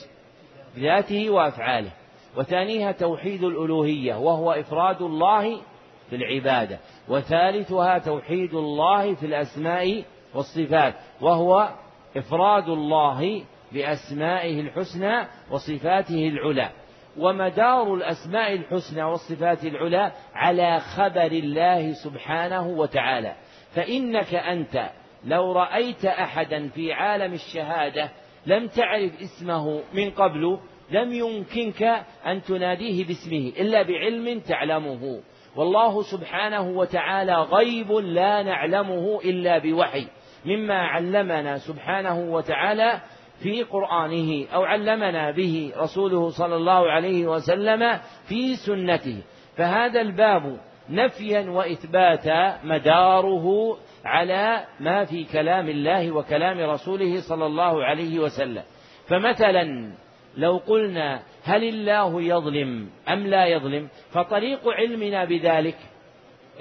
بذاته وأفعاله. وثانيها توحيد الألوهية وهو إفراد الله في العبادة. وثالثها توحيد الله في الأسماء والصفات وهو إفراد الله بأسمائه الحسنى وصفاته العلى. ومدار الأسماء الحسنى والصفات العلى على خبر الله سبحانه وتعالى. فإنك أنت لو رأيت أحدا في عالم الشهادة لم تعرف اسمه من قبل لم يمكنك أن تناديه باسمه إلا بعلم تعلمه. والله سبحانه وتعالى غيب لا نعلمه إلا بوحي مما علمنا سبحانه وتعالى في قرآنه أو علمنا به رسوله صلى الله عليه وسلم في سنته. فهذا الباب نفيا وإثباتا مداره على ما في كلام الله وكلام رسوله صلى الله عليه وسلم. فمثلا لو قلنا هل الله يظلم أم لا يظلم؟ فطريق علمنا بذلك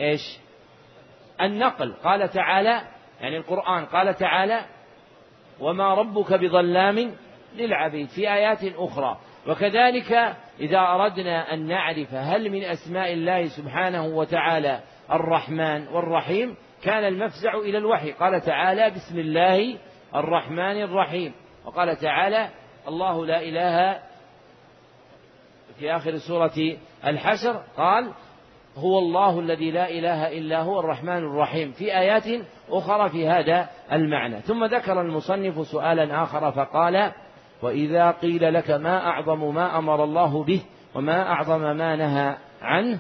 إيش؟ النقل. قال تعالى يعني القرآن قال تعالى وما ربك بظلام للعبيد. في آيات أخرى. وكذلك إذا أردنا أن نعرف هل من أسماء الله سبحانه وتعالى الرحمن والرحيم كان المفزع إلى الوحي. قال تعالى بسم الله الرحمن الرحيم. وقال تعالى الله لا إله في آخر سورة الحشر قال هو الله الذي لا إله إلا هو الرحمن الرحيم في آيات أخرى في هذا المعنى. ثم ذكر المصنف سؤالا آخر فقال وإذا قيل لك ما أعظم ما أمر الله به وما أعظم ما نهى عنه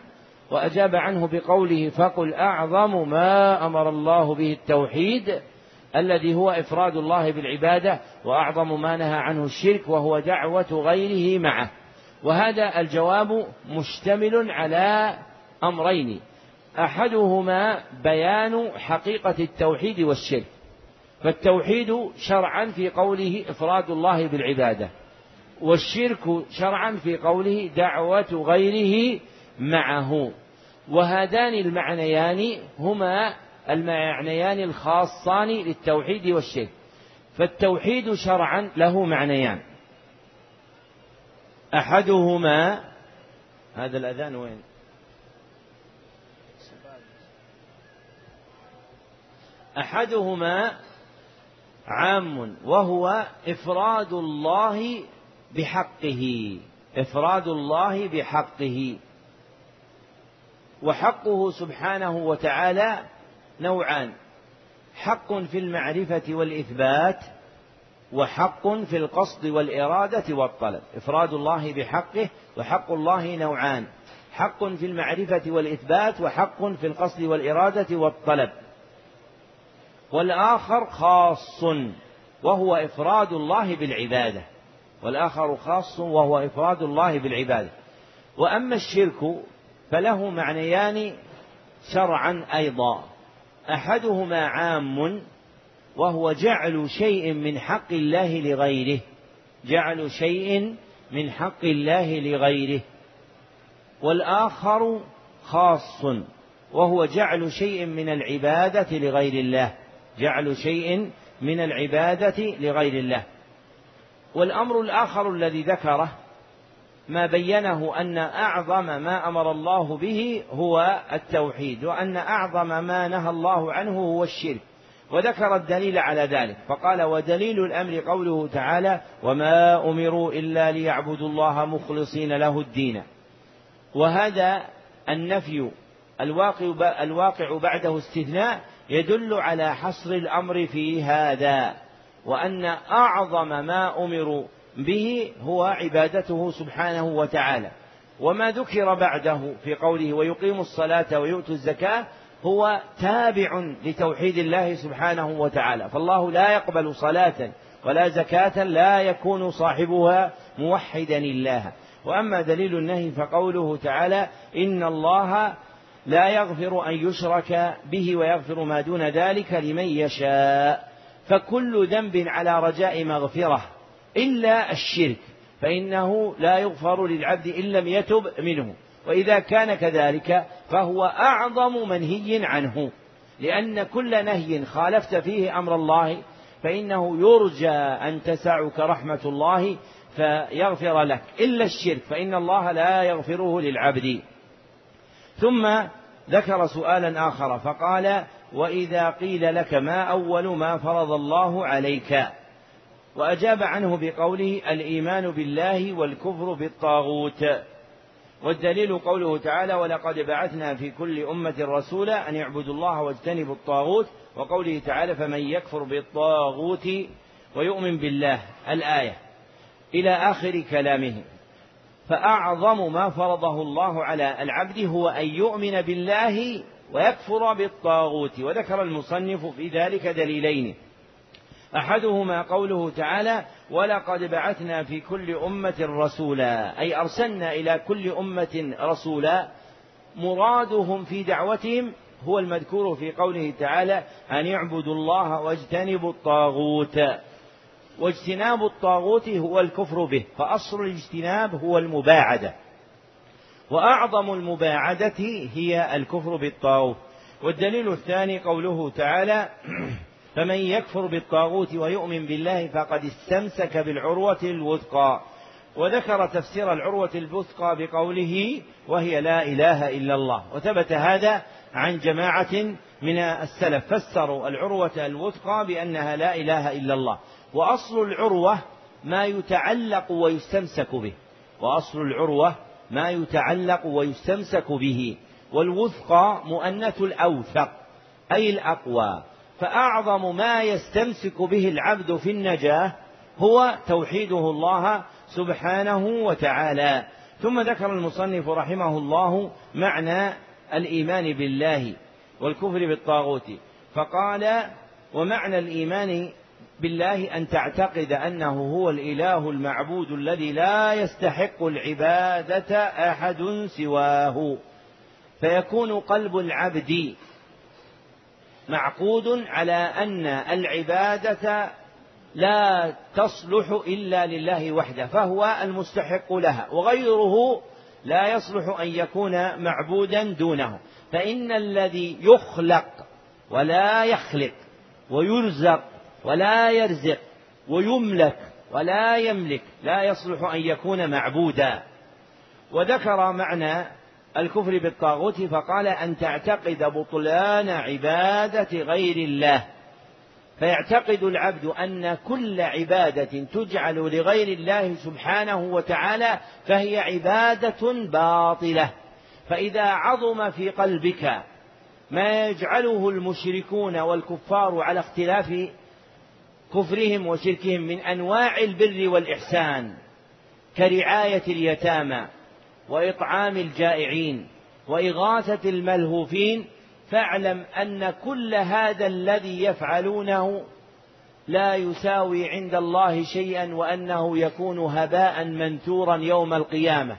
وأجاب عنه بقوله فقل أعظم ما أمر الله به التوحيد الذي هو إفراد الله بالعبادة وأعظم ما نهى عنه الشرك وهو دعوة غيره معه. وهذا الجواب مشتمل على أمرين. أحدهما بيان حقيقة التوحيد والشرك فالتوحيد شرعا في قوله إفراد الله بالعبادة والشرك شرعا في قوله دعوة غيره معه. وهذان المعنيان هما المعنيان الخاصان للتوحيد والشرك فالتوحيد شرعا له معنيان. أحدهما هذا الأذان وين؟ أحدهما عام وهو إفراد الله بحقه إفراد الله بحقه. وحقه سبحانه وتعالى نوعان حق في المعرفة والإثبات وحق في القصد والإرادة والطلب. إفراد الله بحقه وحق الله نوعان. حق في المعرفة والإثبات وحق في القصد والإرادة والطلب. والآخر خاص وهو إفراد الله بالعبادة. والآخر خاص وهو إفراد الله بالعبادة. وأما الشرك فله معنيان شرعا أيضا. أحدهما عام وهو جعل شيء من حق الله لغيره. جعل شيء من حق الله لغيره. والآخر خاص وهو جعل شيء من العبادة لغير الله. جعل شيء من العبادة لغير الله. والأمر الآخر الذي ذكره ما بينه أن أعظم ما أمر الله به هو التوحيد وأن أعظم ما نهى الله عنه هو الشرك. وذكر الدليل على ذلك فقال ودليل الأمر قوله تعالى وما أمروا إلا ليعبدوا الله مخلصين له الدين وهذا النفي الواقع الواقع بعده استثناء يدل على حصر الأمر في هذا وأن أعظم ما أمروا به هو عبادته سبحانه وتعالى. وما ذكر بعده في قوله ويقيم الصلاة ويؤتوا الزكاة هو تابع لتوحيد الله سبحانه وتعالى. فالله لا يقبل صلاة ولا زكاة لا يكون صاحبها موحدا الله. وأما دليل النهي فقوله تعالى إن الله لا يغفر أن يشرك به ويغفر ما دون ذلك لمن يشاء. فكل ذنب على رجاء مغفرة إلا الشرك فإنه لا يغفر للعبد إن لم يتب منه. وإذا كان كذلك فهو أعظم منهي عنه. لأن كل نهي خالفت فيه أمر الله فإنه يرجى أن تسعك رحمة الله فيغفر لك. إلا الشرك فإن الله لا يغفره للعبد. ثم ذكر سؤالا آخر فقال وإذا قيل لك ما أول ما فرض الله عليك؟ وأجاب عنه بقوله الإيمان بالله والكفر بالطاغوت. والدليل قوله تعالى ولقد بعثنا في كل أمة رسولا أن يعبدوا الله واجتنبوا الطاغوت وقوله تعالى فمن يكفر بالطاغوت ويؤمن بالله الآية. إلى آخر كلامه فأعظم ما فرضه الله على العبد هو أن يؤمن بالله ويكفر بالطاغوت وذكر المصنف في ذلك دليلين. أحدهما قوله تعالى ولقد بعثنا في كل أمة رسولا. أي أرسلنا إلى كل أمة رسولا. مرادهم في دعوتهم هو المذكور في قوله تعالى أن يعبدوا الله واجتنبوا الطاغوت. واجتناب الطاغوت هو الكفر به فأصل الاجتناب هو المباعدة. وأعظم المباعدة هي الكفر بالطاغوت. والدليل الثاني قوله تعالى فمن يكفر بالطاغوت ويؤمن بالله فقد استمسك بالعروة الوثقى. وذكر تفسير العروة الوثقى بقوله وهي لا إله إلا الله. وثبت هذا عن جماعة من السلف. فسروا العروة الوثقى بأنها لا إله إلا الله. وأصل العروة ما يتعلق ويستمسك به. وأصل العروة ما يتعلق ويستمسك به. والوثقى مؤنث الأوثق أي الأقوى. فأعظم ما يستمسك به العبد في النجاة هو توحيده الله سبحانه وتعالى. ثم ذكر المصنف رحمه الله معنى الإيمان بالله والكفر بالطاغوت. فقال ومعنى الإيمان بالله أن تعتقد أنه هو الإله المعبود الذي لا يستحق العبادة أحد سواه. فيكون قلب العبد معقود على أن العبادة لا تصلح إلا لله وحده فهو المستحق لها وغيره لا يصلح أن يكون معبودا دونه. فإن الذي يخلق ولا يخلق ويرزق ولا يرزق ويملك ولا يملك لا يصلح أن يكون معبودا. وذكر معنى الكفر بالطاغوت فقال أن تعتقد بطلان عبادة غير الله. فيعتقد العبد أن كل عبادة تجعل لغير الله سبحانه وتعالى فهي عبادة باطلة. فإذا عظم في قلبك ما يجعله المشركون والكفار على اختلاف كفرهم وشركهم من أنواع البر والإحسان كرعاية اليتامى وإطعام الجائعين وإغاثة الملهوفين فاعلم أن كل هذا الذي يفعلونه لا يساوي عند الله شيئا وأنه يكون هباء منثورا يوم القيامة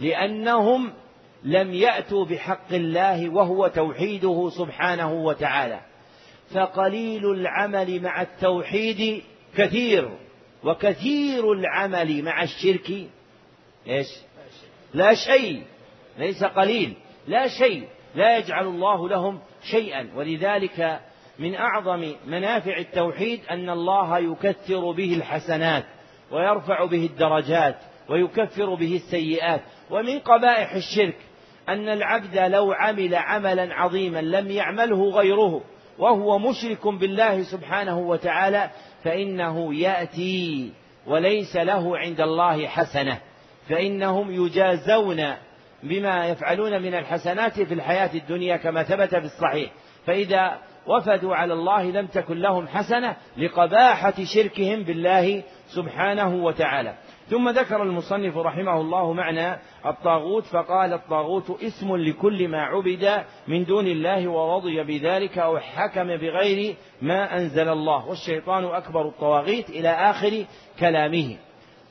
لأنهم لم يأتوا بحق الله وهو توحيده سبحانه وتعالى. فقليل العمل مع التوحيد كثير وكثير العمل مع الشرك إيش؟ لا شيء ليس قليل لا شيء لا يجعل الله لهم شيئا. ولذلك من أعظم منافع التوحيد أن الله يكثر به الحسنات ويرفع به الدرجات ويكفر به السيئات. ومن قبائح الشرك أن العبد لو عمل عملا عظيما لم يعمله غيره وهو مشرك بالله سبحانه وتعالى فإنه يأتي وليس له عند الله حسنة. فإنهم يجازون بما يفعلون من الحسنات في الحياة الدنيا كما ثبت في الصحيح. فإذا وفدوا على الله لم تكن لهم حسنة لقباحة شركهم بالله سبحانه وتعالى. ثم ذكر المصنف رحمه الله معنى الطاغوت فقال الطاغوت اسم لكل ما عبد من دون الله ورضي بذلك أو حكم بغير ما أنزل الله. والشيطان أكبر الطواغيت إلى آخر كلامه.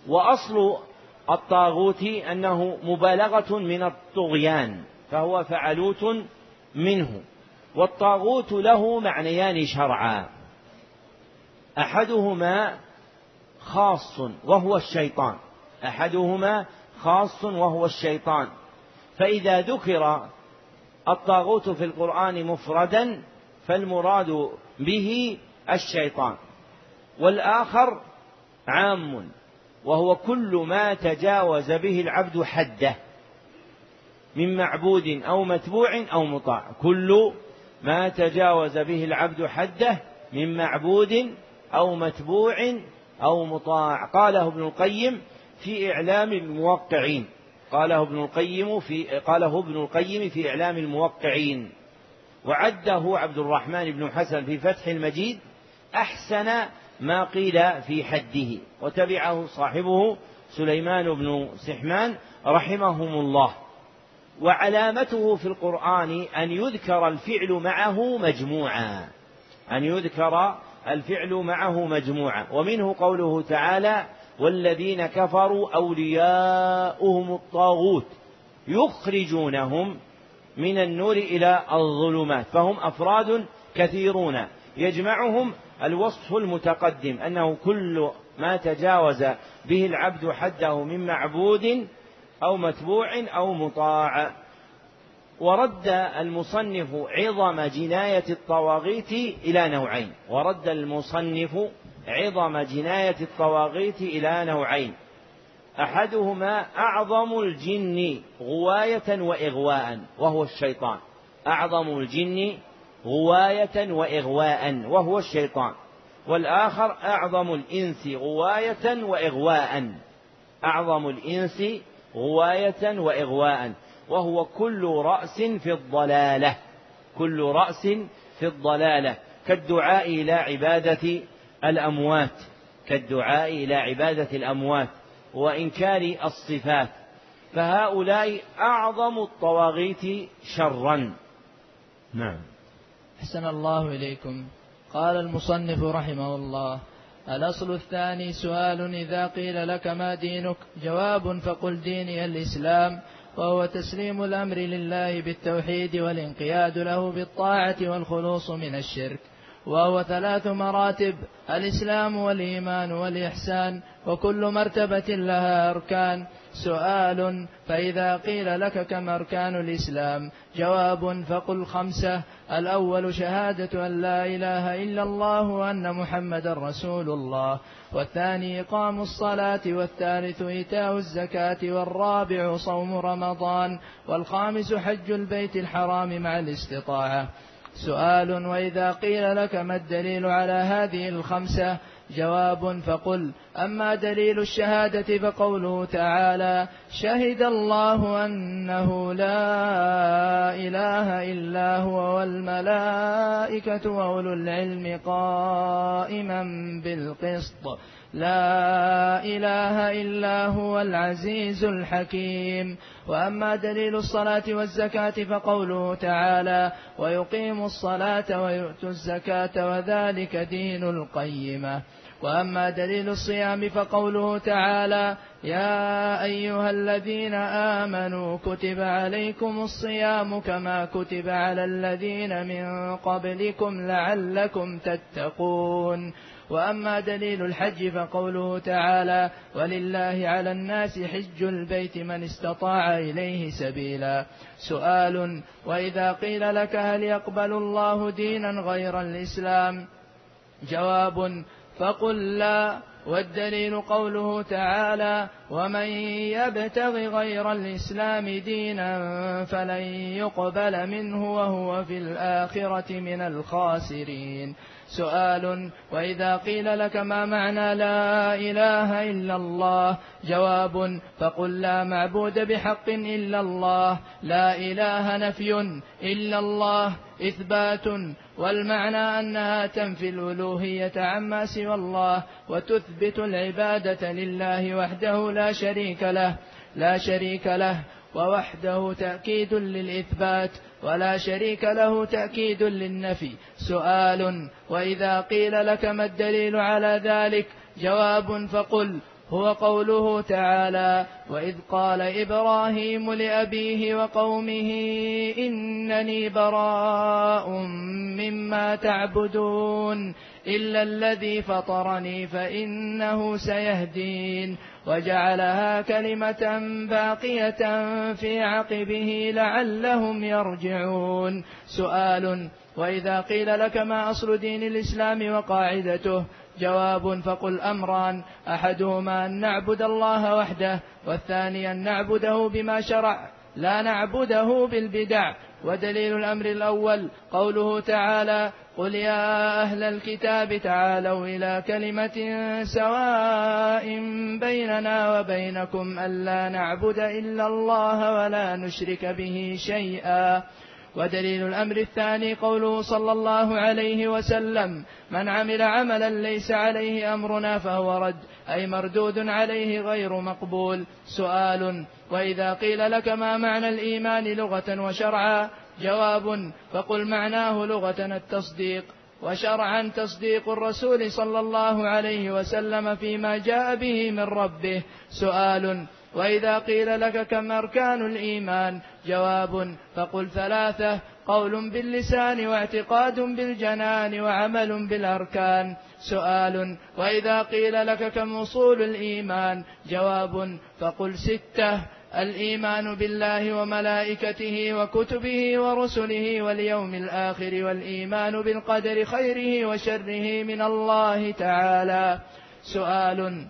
وأصل الطاغوت أنه مبالغة من الطغيان فهو فعلوت منه والطاغوت له معنيان شرعا. أحدهما خاص وهو الشيطان أحدهما خاص وهو الشيطان. فإذا ذكر الطاغوت في القرآن مفردا فالمراد به الشيطان. والآخر عام. وهو كل ما تجاوز به العبد حده من معبود أو متبوع أو مطاع. كل ما تجاوز به العبد حده من معبود أو متبوع أو مطاع. قاله ابن القيم في إعلام الموقعين. قاله ابن القيم في قاله ابن القيم في إعلام الموقعين. وعده عبد الرحمن بن حسن في فتح المجيد أحسن ما قيل في حده. وتبعه صاحبه سليمان بن سحمان رحمهم الله. وعلامته في القرآن أن يذكر الفعل معه مجموعا. أن يذكر الفعل معه مجموعة ومنه قوله تعالى والذين كفروا أولياؤهم الطاغوت يخرجونهم من النور إلى الظلمات. فهم أفراد كثيرون. يجمعهم الوصف المتقدم أنه كل ما تجاوز به العبد حده من معبود أو متبوع أو مطاع. ورد المصنف عظم جناية الطواغيت إلى نوعين. ورد المصنف عظم جناية الطواغيت إلى نوعين. أحدهما أعظم الجن غواية وإغواء وهو الشيطان. أعظم الجن غواية وإغواء وهو الشيطان. والآخر أعظم الإنس غواية وإغواء. أعظم الإنس غواية وإغواء. وهو كل رأس في الضلالة. كل رأس في الضلالة. كالدعاء إلى عبادة الأموات. كالدعاء إلى عبادة الأموات. وإنكار الصفات. فهؤلاء أعظم الطواغيت شرا. نعم. أحسن الله إليكم. قال المصنف رحمه الله الأصل الثاني سؤال إذا قيل لك ما دينك؟ جواب فقل ديني الإسلام وهو تسليم الأمر لله بالتوحيد والانقياد له بالطاعة والخلوص من الشرك وهو ثلاث مراتب الإسلام والإيمان والإحسان وكل مرتبة لها أركان. سؤال فإذا قيل لك كم أركان الإسلام؟ جواب فقل خمسة. الأول شهادة أن لا إله إلا الله وأن محمدا رسول الله. والثاني إقام الصلاة. والثالث إيتاء الزكاة. والرابع صوم رمضان. والخامس حج البيت الحرام مع الاستطاعة. سؤال وإذا قيل لك ما الدليل على هذه الخمسة؟ جواب فقل أما دليل الشهادة فقوله تعالى شهد الله أنه لا إله إلا هو والملائكة وأولو العلم قائما بالقسط. لا إله إلا هو العزيز الحكيم. وأما دليل الصلاة والزكاة فقوله تعالى ويقيم الصلاة ويؤتوا الزكاة وذلك دين القيمة. وأما دليل الصيام فقوله تعالى يا أيها الذين آمنوا كتب عليكم الصيام كما كتب على الذين من قبلكم لعلكم تتقون. وأما دليل الحج فقوله تعالى ولله على الناس حج البيت من استطاع إليه سبيلا. سؤال وإذا قيل لك هل يقبل الله دينا غير الإسلام؟ جواب فقل لا. والدليل قوله تعالى ومن يبتغ غير الإسلام دينا فلن يقبل منه وهو في الآخرة من الخاسرين. سؤال وإذا قيل لك ما معنى لا إله إلا الله؟ جواب فقل لا معبود بحق إلا الله لا إله نفي إلا الله. إثبات والمعنى أنها تنفي الألوهية عما سوى الله وتثبت العبادة لله وحده لا شريك له لا شريك له ووحده تأكيد للإثبات ولا شريك له تأكيد للنفي. سؤال وإذا قيل لك ما الدليل على ذلك؟ جواب فقل هو قوله تعالى واذ قال إبراهيم لابيه وقومه انني براء مما تعبدون الا الذي فطرني فانه سيهدين وجعلها كلمه باقيه في عقبه لعلهم يرجعون سؤال واذا قيل لك ما اصل دين الاسلام وقاعدته جواب فقل أمران. أحدهما أن نعبد الله وحده والثاني أن نعبده بما شرع. لا نعبده بالبدع. ودليل الأمر الأول قوله تعالى قل يا أهل الكتاب تعالوا إلى كلمة سواء بيننا وبينكم ألا نعبد إلا الله ولا نشرك به شيئا. ودليل الأمر الثاني قوله صلى الله عليه وسلم من عمل عملا ليس عليه أمرنا فهو رد أي مردود عليه غير مقبول. سؤال وإذا قيل لك ما معنى الإيمان لغة وشرعا؟ جواب فقل معناه لغة التصديق. وشرعا تصديق الرسول صلى الله عليه وسلم فيما جاء به من ربه. سؤال وإذا قيل لك كم أركان الإيمان؟ جواب فقل ثلاثة. قول باللسان واعتقاد بالجنان وعمل بالأركان. سؤال وإذا قيل لك كم أصول الإيمان؟ جواب فقل ستة. الإيمان بالله وملائكته وكتبه ورسله واليوم الآخر والإيمان بالقدر خيره وشره من الله تعالى. سؤال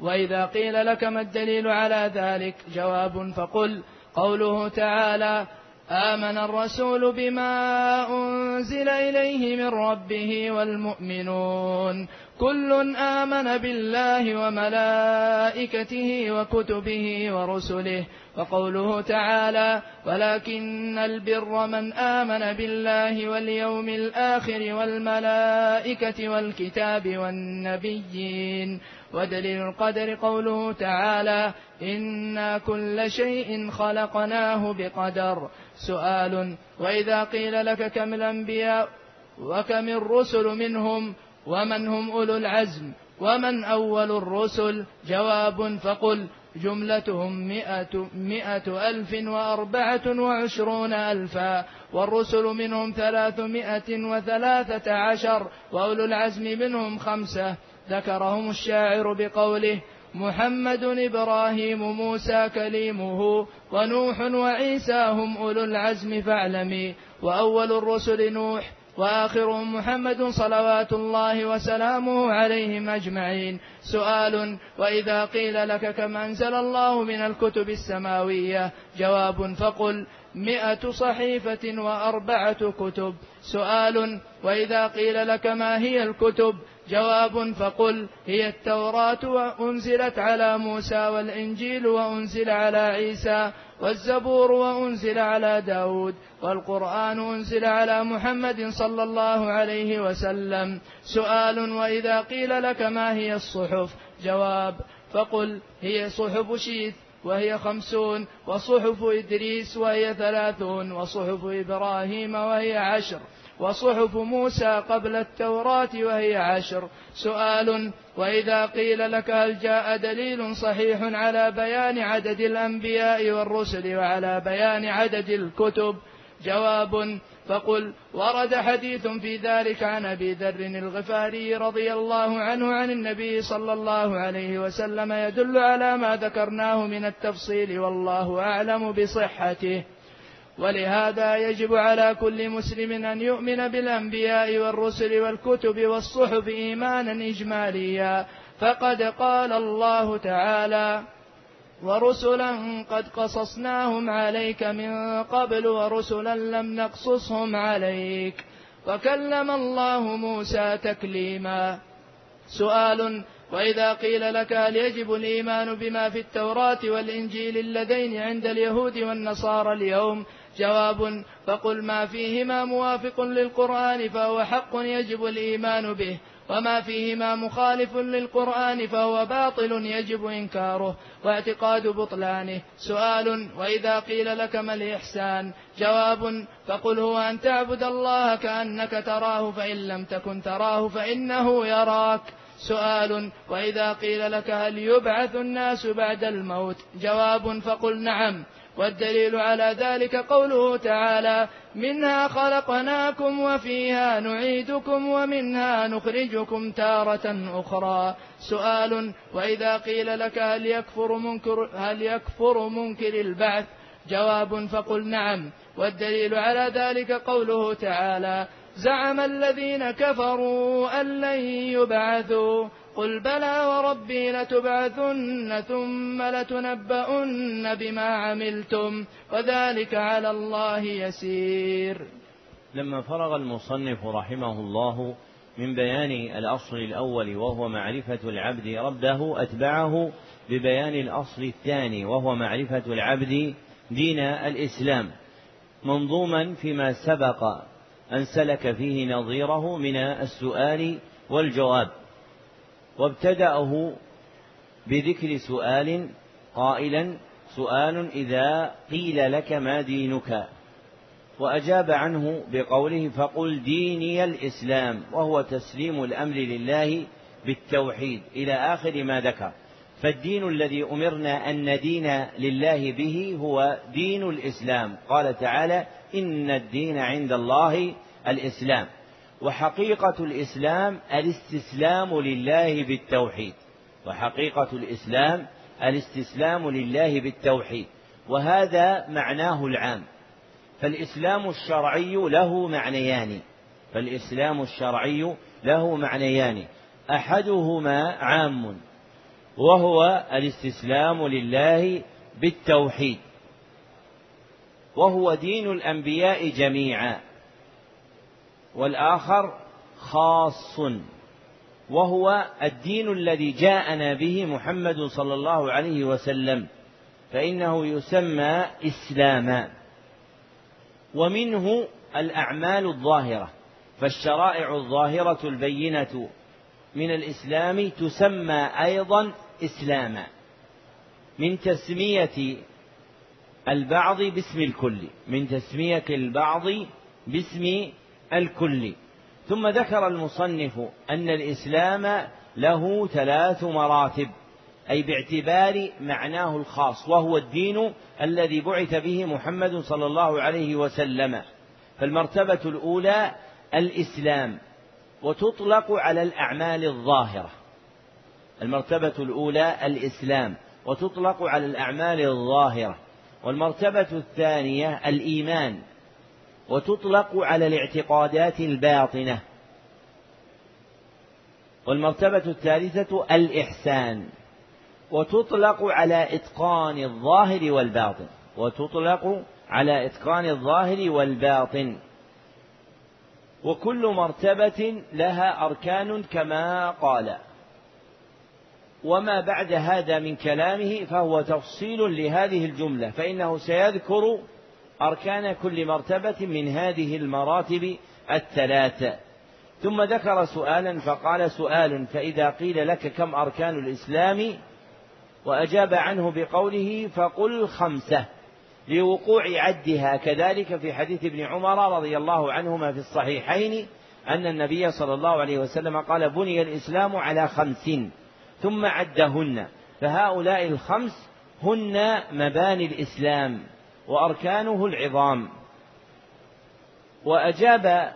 وإذا قيل لك ما الدليل على ذلك جواب فقل قوله تعالى آمن الرسول بما أنزل إليه من ربه والمؤمنون كل آمن بالله وملائكته وكتبه ورسله وقوله تعالى ولكن البر من آمن بالله واليوم الآخر والملائكة والكتاب والنبيين ودليل القدر قوله تعالى إنا كل شيء خلقناه بقدر سؤال وإذا قيل لك كم الأنبياء وكم الرسل منهم ومن هم أولو العزم ومن أول الرسل جواب فقل جملتهم مئة, مئة ألف وأربعة وعشرون ألفا والرسل منهم ثلاثمائة وثلاثة عشر وأولو العزم منهم خمسة ذكرهم الشاعر بقوله محمد إبراهيم موسى كليمه ونوح وعيسى هم أولو العزم فاعلمي وأول الرسل نوح وآخرهم محمد صلوات الله وسلامه عليهم أجمعين. سؤال وإذا قيل لك كم أنزل الله من الكتب السماوية؟ جواب فقل مئة صحيفة وأربعة كتب. سؤال وإذا قيل لك ما هي الكتب؟ جواب فقل هي التوراة وأنزلت على موسى والإنجيل وأنزل على عيسى والزبور وأنزل على داود والقرآن أنزل على محمد صلى الله عليه وسلم. سؤال وإذا قيل لك ما هي الصحف؟ جواب فقل هي صحف شيث وهي خمسون وصحف إدريس وهي ثلاثون وصحف إبراهيم وهي عشر. وصحف موسى قبل التوراة وهي عشر. سؤال وإذا قيل لك هل جاء دليل صحيح على بيان عدد الأنبياء والرسل وعلى بيان عدد الكتب؟ جواب فقل ورد حديث في ذلك عن أبي ذر الغفاري رضي الله عنه عن النبي صلى الله عليه وسلم يدل على ما ذكرناه من التفصيل والله أعلم بصحته. ولهذا يجب على كل مسلم أن يؤمن بالأنبياء والرسل والكتب والصحف إيمانا إجماليا. فقد قال الله تعالى ورسلا قد قصصناهم عليك من قبل ورسلا لم نقصصهم عليك. وكلم الله موسى تكليما. سؤال وإذا قيل لك هل يجب الإيمان بما في التوراة والإنجيل اللذين عند اليهود والنصارى اليوم؟ جواب فقل ما فيهما موافق للقرآن فهو حق يجب الإيمان به وما فيهما مخالف للقرآن فهو باطل يجب إنكاره واعتقاد بطلانه. سؤال وإذا قيل لك ما الإحسان؟ جواب فقل هو أن تعبد الله كأنك تراه فإن لم تكن تراه فإنه يراك. سؤال وإذا قيل لك هل يبعث الناس بعد الموت؟ جواب فقل نعم. والدليل على ذلك قوله تعالى منها خلقناكم وفيها نعيدكم ومنها نخرجكم تارة أخرى. سؤال وإذا قيل لك هل يكفر منكر هل يكفر منكر البعث؟ جواب فقل نعم. والدليل على ذلك قوله تعالى زعم الذين كفروا أن لن يبعثوا. قل بلى وربي لتبعثن ثم لتنبؤن بما عملتم وذلك على الله يسير. لما فرغ المصنف رحمه الله من بيان الأصل الأول وهو معرفة العبد ربه أتبعه ببيان الأصل الثاني وهو معرفة العبد دين الإسلام منظوما فيما سبق أن سلك فيه نظيره من السؤال والجواب. وابتدأه بذكر سؤال قائلا سؤال إذا قيل لك ما دينك؟ وأجاب عنه بقوله فقل ديني الإسلام وهو تسليم الأمر لله بالتوحيد إلى آخر ما ذكر. فالدين الذي أمرنا أن ندين لله به هو دين الإسلام. قال تعالى إن الدين عند الله الإسلام. وحقيقة الإسلام الاستسلام لله بالتوحيد. وحقيقة الإسلام الاستسلام لله بالتوحيد. وهذا معناه العام. فالإسلام الشرعي له معنيان. فالإسلام الشرعي له معنيان. أحدهما عام وهو الاستسلام لله بالتوحيد. وهو دين الأنبياء جميعا. والآخر خاص وهو الدين الذي جاءنا به محمد صلى الله عليه وسلم فإنه يسمى إسلاما ومنه الأعمال الظاهرة فالشرائع الظاهرة البينة من الإسلام تسمى أيضا إسلاما من تسمية البعض باسم الكل من تسمية البعض باسم الكلي. ثم ذكر المصنف أن الإسلام له ثلاث مراتب أي باعتبار معناه الخاص وهو الدين الذي بعث به محمد صلى الله عليه وسلم. فالمرتبة الأولى الإسلام وتطلق على الأعمال الظاهرة. المرتبة الأولى الإسلام وتطلق على الأعمال الظاهرة. والمرتبة الثانية الإيمان وتطلق على الاعتقادات الباطنة. والمرتبة الثالثة الإحسان. وتطلق على إتقان الظاهر والباطن. وتطلق على إتقان الظاهر والباطن. وكل مرتبة لها أركان كما قال. وما بعد هذا من كلامه فهو تفصيل لهذه الجملة. فإنه سيذكر أركان كل مرتبة من هذه المراتب الثلاثة ثم ذكر سؤالا فقال سؤال فإذا قيل لك كم أركان الإسلام؟ وأجاب عنه بقوله فقل خمسة. لوقوع عدها كذلك في حديث ابن عمر رضي الله عنهما في الصحيحين أن النبي صلى الله عليه وسلم قال بني الإسلام على خمس ثم عدهن. فهؤلاء الخمس هن مباني الإسلام. وأركانه العظام. وأجاب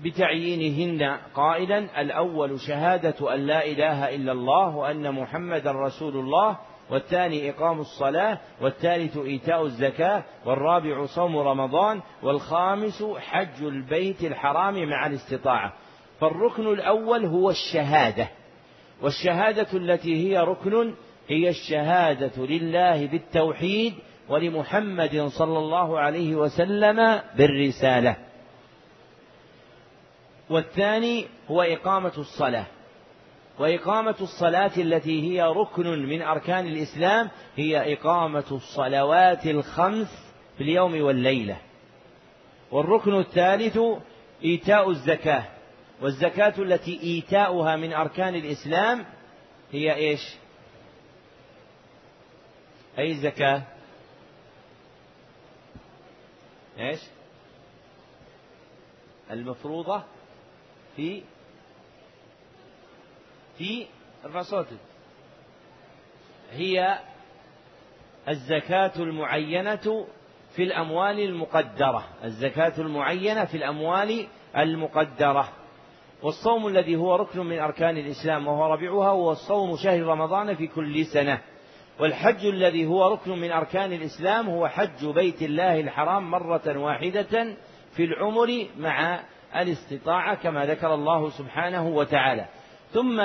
بتعيينهن قائلا الأول شهادة أن لا إله إلا الله وأن محمدا رسول الله والثاني إقام الصلاة والثالث إيتاء الزكاة والرابع صوم رمضان والخامس حج البيت الحرام مع الاستطاعة. فالركن الأول هو الشهادة والشهادة التي هي ركن هي الشهادة لله بالتوحيد ولمحمد صلى الله عليه وسلم بالرسالة والثاني هو إقامة الصلاة وإقامة الصلاة التي هي ركن من أركان الإسلام هي إقامة الصلوات الخمس في اليوم والليلة والركن الثالث إيتاء الزكاة والزكاة التي إيتاؤها من أركان الإسلام هي إيش؟ أي الزكاة؟ إيش؟ المفروضة في في ارفع صوتك هي الزكاة المعينة في الأموال المقدرة. الزكاة المعينة في الأموال المقدرة. والصوم الذي هو ركن من أركان الإسلام وهو ربيعها هو الصوم شهر رمضان في كل سنة. والحج الذي هو ركن من أركان الإسلام هو حج بيت الله الحرام مرة واحدة في العمر مع الاستطاعة كما ذكر الله سبحانه وتعالى. ثم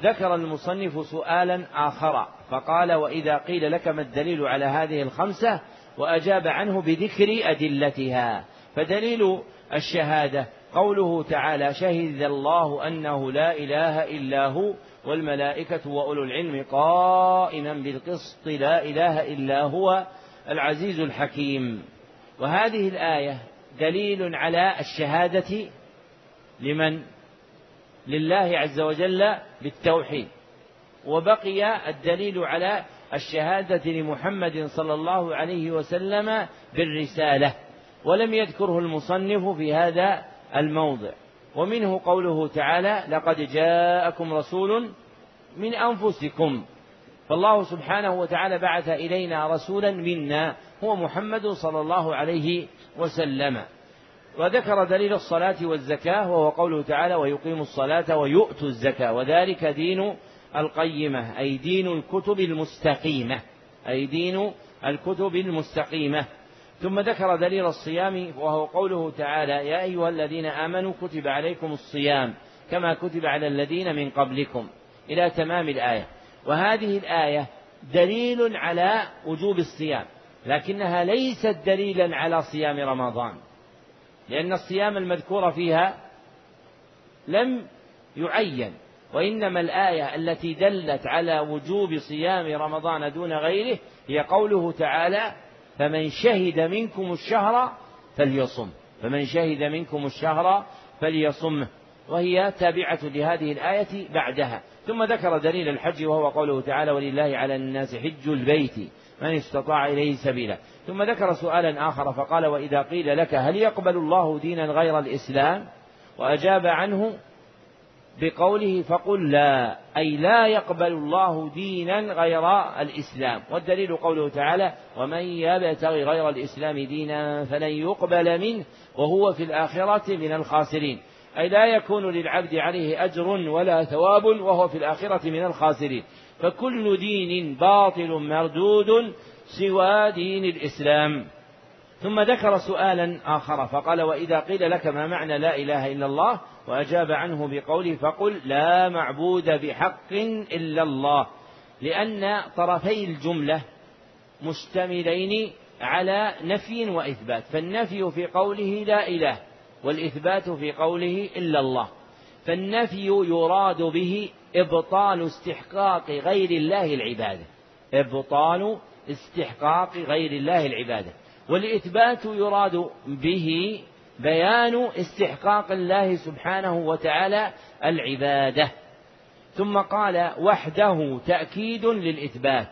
ذكر المصنف سؤالا آخر فقال وإذا قيل لك ما الدليل على هذه الخمسة؟ وأجاب عنه بذكر أدلتها. فدليل الشهادة قوله تعالى شهد الله أنه لا إله إلا هو والملائكة وأولو العلم قائما بالقسط لا إله إلا هو العزيز الحكيم. وهذه الآية دليل على الشهادة لمن؟ لله عز وجل بالتوحيد. وبقي الدليل على الشهادة لمحمد صلى الله عليه وسلم بالرسالة. ولم يذكره المصنف في هذا الموضع. ومنه قوله تعالى لقد جاءكم رسول من أنفسكم. فالله سبحانه وتعالى بعث إلينا رسولا منا هو محمد صلى الله عليه وسلم. وذكر دليل الصلاة والزكاة وهو قوله تعالى ويقيم الصلاة ويؤتوا الزكاة وذلك دين القيمة أي دين الكتب المستقيمة. أي دين الكتب المستقيمة. ثم ذكر دليل الصيام وهو قوله تعالى يا أيها الذين آمنوا كتب عليكم الصيام كما كتب على الذين من قبلكم. إلى تمام الآية. وهذه الآية دليل على وجوب الصيام لكنها ليست دليلا على صيام رمضان. لأن الصيام المذكور فيها لم يعين وإنما الآية التي دلت على وجوب صيام رمضان دون غيره هي قوله تعالى فمن شهد منكم الشهر فليصم. فمن شهد منكم الشهر فليصمه وهي تابعة لهذه الآية بعدها. ثم ذكر دليل الحج وهو قوله تعالى ولله على الناس حج البيت من استطاع إليه سبيلا ثم ذكر سؤالا آخر فقال وإذا قيل لك هل يقبل الله دينا غير الإسلام? وأجاب عنه بقوله فقل لا أي لا يقبل الله دينا غير الإسلام. والدليل قوله تعالى ومن يبتغي غير الإسلام دينا فلن يقبل منه وهو في الآخرة من الخاسرين. أي لا يكون للعبد عليه أجر ولا ثواب وهو في الآخرة من الخاسرين. فكل دين باطل مردود سوى دين الإسلام. ثم ذكر سؤالا آخر فقال وإذا قيل لك ما معنى لا إله إلا الله وأجاب عنه بقوله فقل لا معبود بحق إلا الله لأن طرفي الجملة مشتملين على نفي وإثبات فالنفي في قوله لا إله والإثبات في قوله إلا الله فالنفي يراد به إبطال استحقاق غير الله العبادة إبطال استحقاق غير الله العبادة والإثبات يراد به بيان استحقاق الله سبحانه وتعالى العبادة. ثم قال وحده تأكيد للإثبات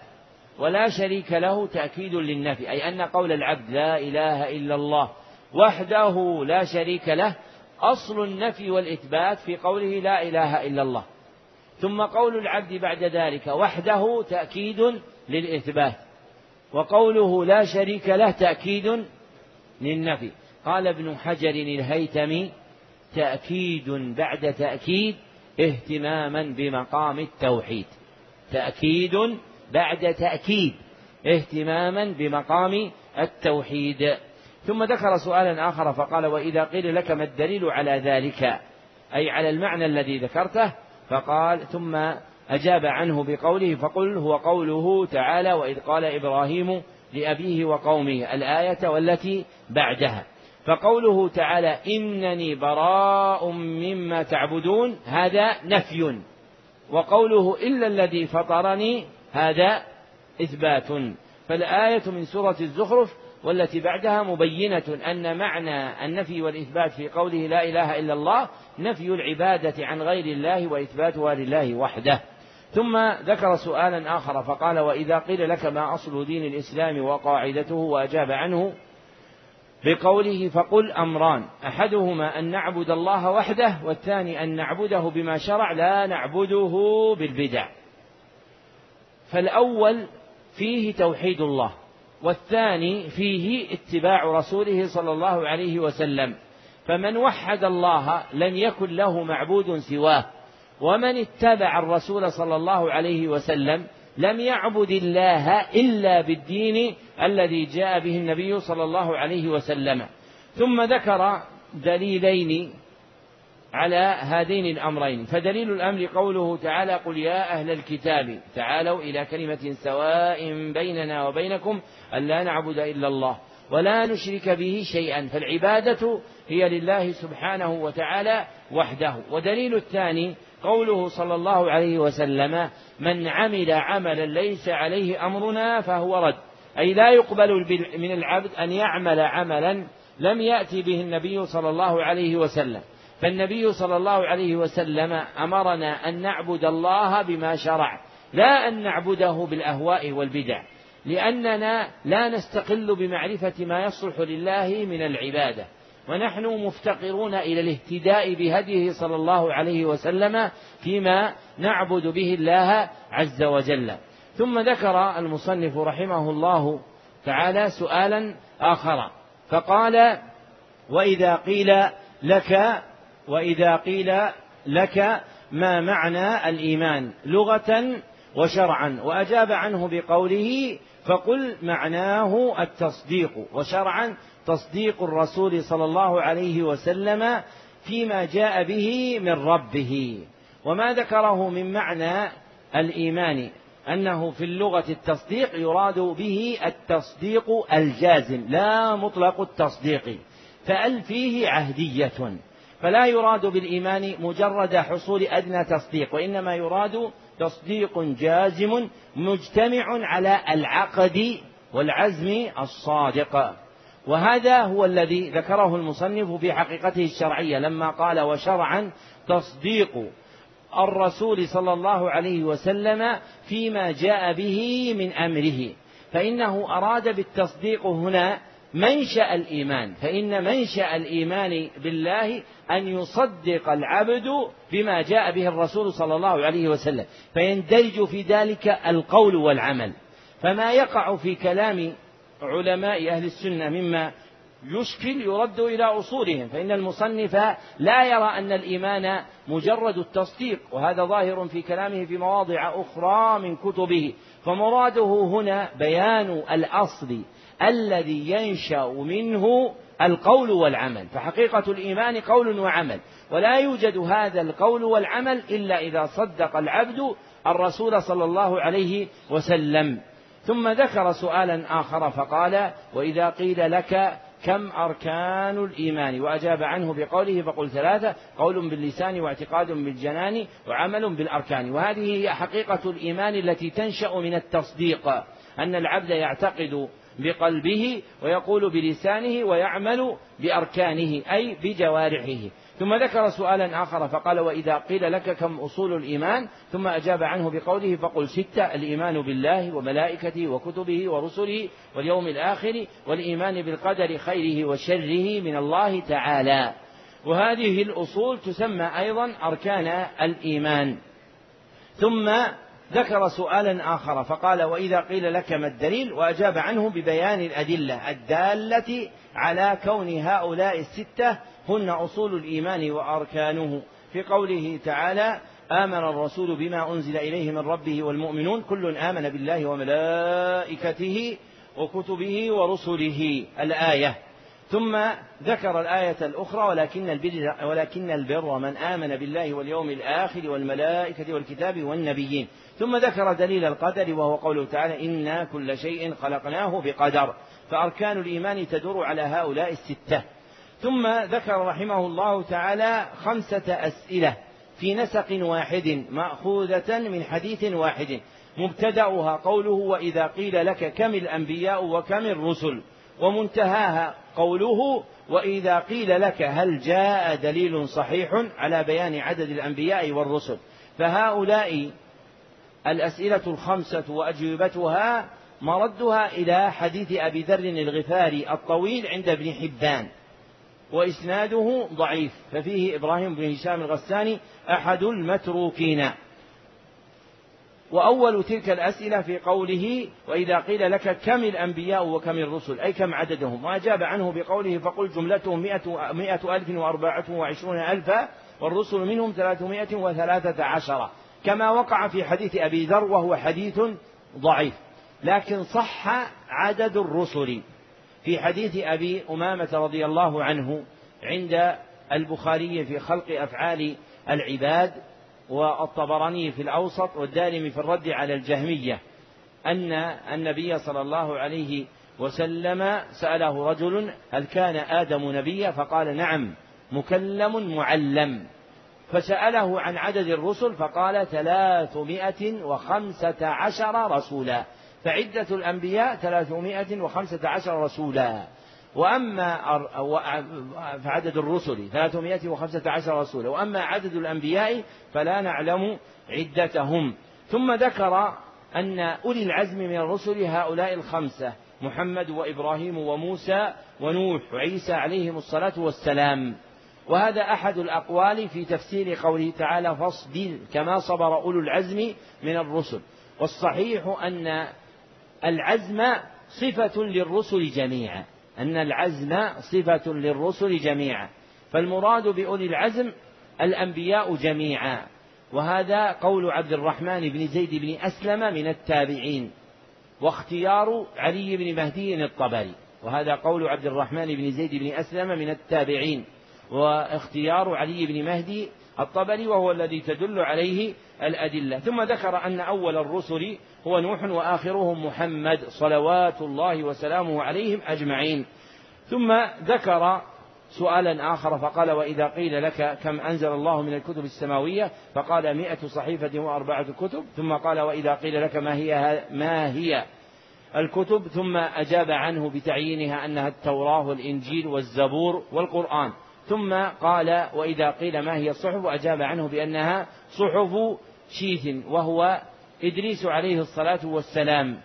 ولا شريك له تأكيد للنفي أي أن قول العبد لا إله إلا الله وحده لا شريك له أصل النفي والإثبات في قوله لا إله إلا الله. ثم قول العبد بعد ذلك وحده تأكيد للإثبات وقوله لا شريك له تأكيد للنفي. قال ابن حجر الهيتمي تأكيد بعد تأكيد اهتماما بمقام التوحيد. تأكيد بعد تأكيد اهتماما بمقام التوحيد. ثم ذكر سؤالا آخر فقال وإذا قيل لك ما الدليل على ذلك؟ أي على المعنى الذي ذكرته؟ فقال ثم أجاب عنه بقوله فقل هو قوله تعالى وإذ قال إبراهيم لأبيه وقومه الآية والتي بعدها. فقوله تعالى إنني براء مما تعبدون هذا نفي. وقوله إلا الذي فطرني هذا إثبات. فالآية من سورة الزخرف والتي بعدها مبينة أن معنى النفي والإثبات في قوله لا إله إلا الله نفي العبادة عن غير الله وإثباتها لله وحده. ثم ذكر سؤالا آخر فقال وإذا قيل لك ما أصل دين الإسلام وقاعدته وأجاب عنه بقوله فقل أمران. أحدهما أن نعبد الله وحده والثاني أن نعبده بما شرع لا نعبده بالبدع. فالأول فيه توحيد الله والثاني فيه اتباع رسوله صلى الله عليه وسلم. فمن وحد الله لم يكن له معبود سواه ومن اتبع الرسول صلى الله عليه وسلم لم يعبد الله إلا بالدين الذي جاء به النبي صلى الله عليه وسلم. ثم ذكر دليلين على هذين الأمرين. فدليل الأمر قوله تعالى قل يا أهل الكتاب تعالوا إلى كلمة سواء بيننا وبينكم الا نعبد إلا الله ولا نشرك به شيئا. فالعبادة هي لله سبحانه وتعالى وحده. ودليل الثاني قوله صلى الله عليه وسلم من عمل عملا ليس عليه أمرنا فهو رد. أي لا يقبل من العبد أن يعمل عملا لم يأتي به النبي صلى الله عليه وسلم. فالنبي صلى الله عليه وسلم أمرنا أن نعبد الله بما شرع لا أن نعبده بالأهواء والبدع لأننا لا نستقل بمعرفة ما يصلح لله من العبادة. ونحن مفتقرون إلى الاهتداء بهديه صلى الله عليه وسلم فيما نعبد به الله عز وجل. ثم ذكر المصنف رحمه الله تعالى سؤالا آخر فقال وإذا قيل لك وإذا قيل لك ما معنى الإيمان لغة وشرعا. وأجاب عنه بقوله فقل معناه التصديق وشرعا تصديق الرسول صلى الله عليه وسلم فيما جاء به من ربه. وما ذكره من معنى الإيمان أنه في اللغة التصديق يراد به التصديق الجازم لا مطلق التصديق فال فيه عهدية؟ فلا يراد بالإيمان مجرد حصول أدنى تصديق وإنما يراد تصديق جازم مجتمع على العقد والعزم الصادق. وهذا هو الذي ذكره المصنف في حقيقته الشرعية لما قال وشرعا تصديق الرسول صلى الله عليه وسلم فيما جاء به من أمره. فإنه أراد بالتصديق هنا منشأ الإيمان فإن منشأ الإيمان بالله أن يصدق العبد بما جاء به الرسول صلى الله عليه وسلم. فيندرج في ذلك القول والعمل. فما يقع في كلام علماء أهل السنة مما يشكل يرد إلى أصولهم فإن المصنف لا يرى أن الإيمان مجرد التصديق وهذا ظاهر في كلامه في مواضع أخرى من كتبه. فمراده هنا بيان الأصل الذي ينشأ منه القول والعمل. فحقيقة الإيمان قول وعمل ولا يوجد هذا القول والعمل إلا إذا صدق العبد الرسول صلى الله عليه وسلم. ثم ذكر سؤالا آخر فقال وإذا قيل لك كم أركان الإيمان وأجاب عنه بقوله فقل ثلاثة قول باللسان واعتقاد بالجنان وعمل بالأركان وهذه هي حقيقة الإيمان التي تنشأ من التصديق أن العبد يعتقد بقلبه ويقول بلسانه ويعمل بأركانه أي بجوارحه ثم ذكر سؤالا آخر فقال وإذا قيل لك كم أصول الإيمان ثم أجاب عنه بقوله فقل ستة الإيمان بالله وملائكته وكتبه ورسله واليوم الآخر والإيمان بالقدر خيره وشره من الله تعالى. وهذه الأصول تسمى أيضا أركان الإيمان. ثم ذكر سؤالا آخر فقال وإذا قيل لك ما الدليل؟ وأجاب عنه ببيان الأدلة الدالة على كون هؤلاء الستة هن أصول الإيمان وأركانه. في قوله تعالى آمن الرسول بما أنزل إليه من ربه والمؤمنون. كل آمن بالله وملائكته وكتبه ورسله. الآية. ثم ذكر الآية الأخرى ولكن البر ولكن البر من آمن بالله واليوم الآخر والملائكة والكتاب والنبيين. ثم ذكر دليل القدر وهو قوله تعالى إنا كل شيء خلقناه بقدر. فأركان الإيمان تدور على هؤلاء الستة. ثم ذكر رحمه الله تعالى خمسة أسئلة في نسق واحد مأخوذة من حديث واحد. مبتدأها قوله وإذا قيل لك كم الأنبياء وكم الرسل ومنتهاها قوله وإذا قيل لك هل جاء دليل صحيح على بيان عدد الأنبياء والرسل. فهؤلاء الأسئلة الخمسة وأجوبتها مردها إلى حديث أبي ذر الغفاري الطويل عند ابن حبان. وإسناده ضعيف. ففيه إبراهيم بن هشام الغساني أحد المتروكين. وأول تلك الأسئلة في قوله وإذا قيل لك كم الأنبياء وكم الرسل أي كم عددهم؟ وأجاب عنه بقوله فقل جملتهم مئة, مئة ألف وأربعة وعشرون ألفا والرسل منهم ثلاثمائة وثلاثة عشر. كما وقع في حديث أبي ذر وهو حديث ضعيف. لكن صح عدد الرسل. في حديث أبي أمامة رضي الله عنه عند البخاري في خلق أفعال العباد والطبراني في الأوسط والدارمي في الرد على الجهمية أن النبي صلى الله عليه وسلم سأله رجل هل كان آدم نبيا؟ فقال نعم مكلم معلم. فسأله عن عدد الرسل فقال ثلاثمائة وخمسة عشر رسولا. فعدة الأنبياء ثلاثمائة وخمسة عشر رسولا. وأما فعدد الرسل ثلاثمائة وخمسة عشر رسولا. وأما عدد الأنبياء فلا نعلم عدتهم. ثم ذكر أن أولي العزم من الرسل هؤلاء الخمسة محمد وإبراهيم وموسى ونوح وعيسى عليهم الصلاة والسلام. وهذا أحد الأقوال في تفسير قوله تعالى فاصبر كما صبر أولو العزم من الرسل والصحيح أن العزم صفة للرسل جميعا. أن العزم صفة للرسل جميعا. فالمراد بأولي العزم الأنبياء جميعا. وهذا قول عبد الرحمن بن زيد بن أسلم من التابعين. واختيار علي بن مهدي الطبري. وهذا قول عبد الرحمن بن زيد بن أسلم من التابعين. واختيار علي بن مهدي الطبري وهو الذي تدل عليه الأدلة. ثم ذكر أن أول الرسل هو نوح وآخرهم محمد صلوات الله وسلامه عليهم أجمعين. ثم ذكر سؤالا آخر فقال وإذا قيل لك كم أنزل الله من الكتب السماوية؟ فقال مئة صحيفة وأربعة كتب. ثم قال وإذا قيل لك ما هي ما هي الكتب؟ ثم أجاب عنه بتعيينها أنها التوراة والإنجيل والزبور والقرآن. ثم قال وإذا قيل ما هي الصحف أجاب عنه بأنها صحف شيث وهو إدريس عليه الصلاة والسلام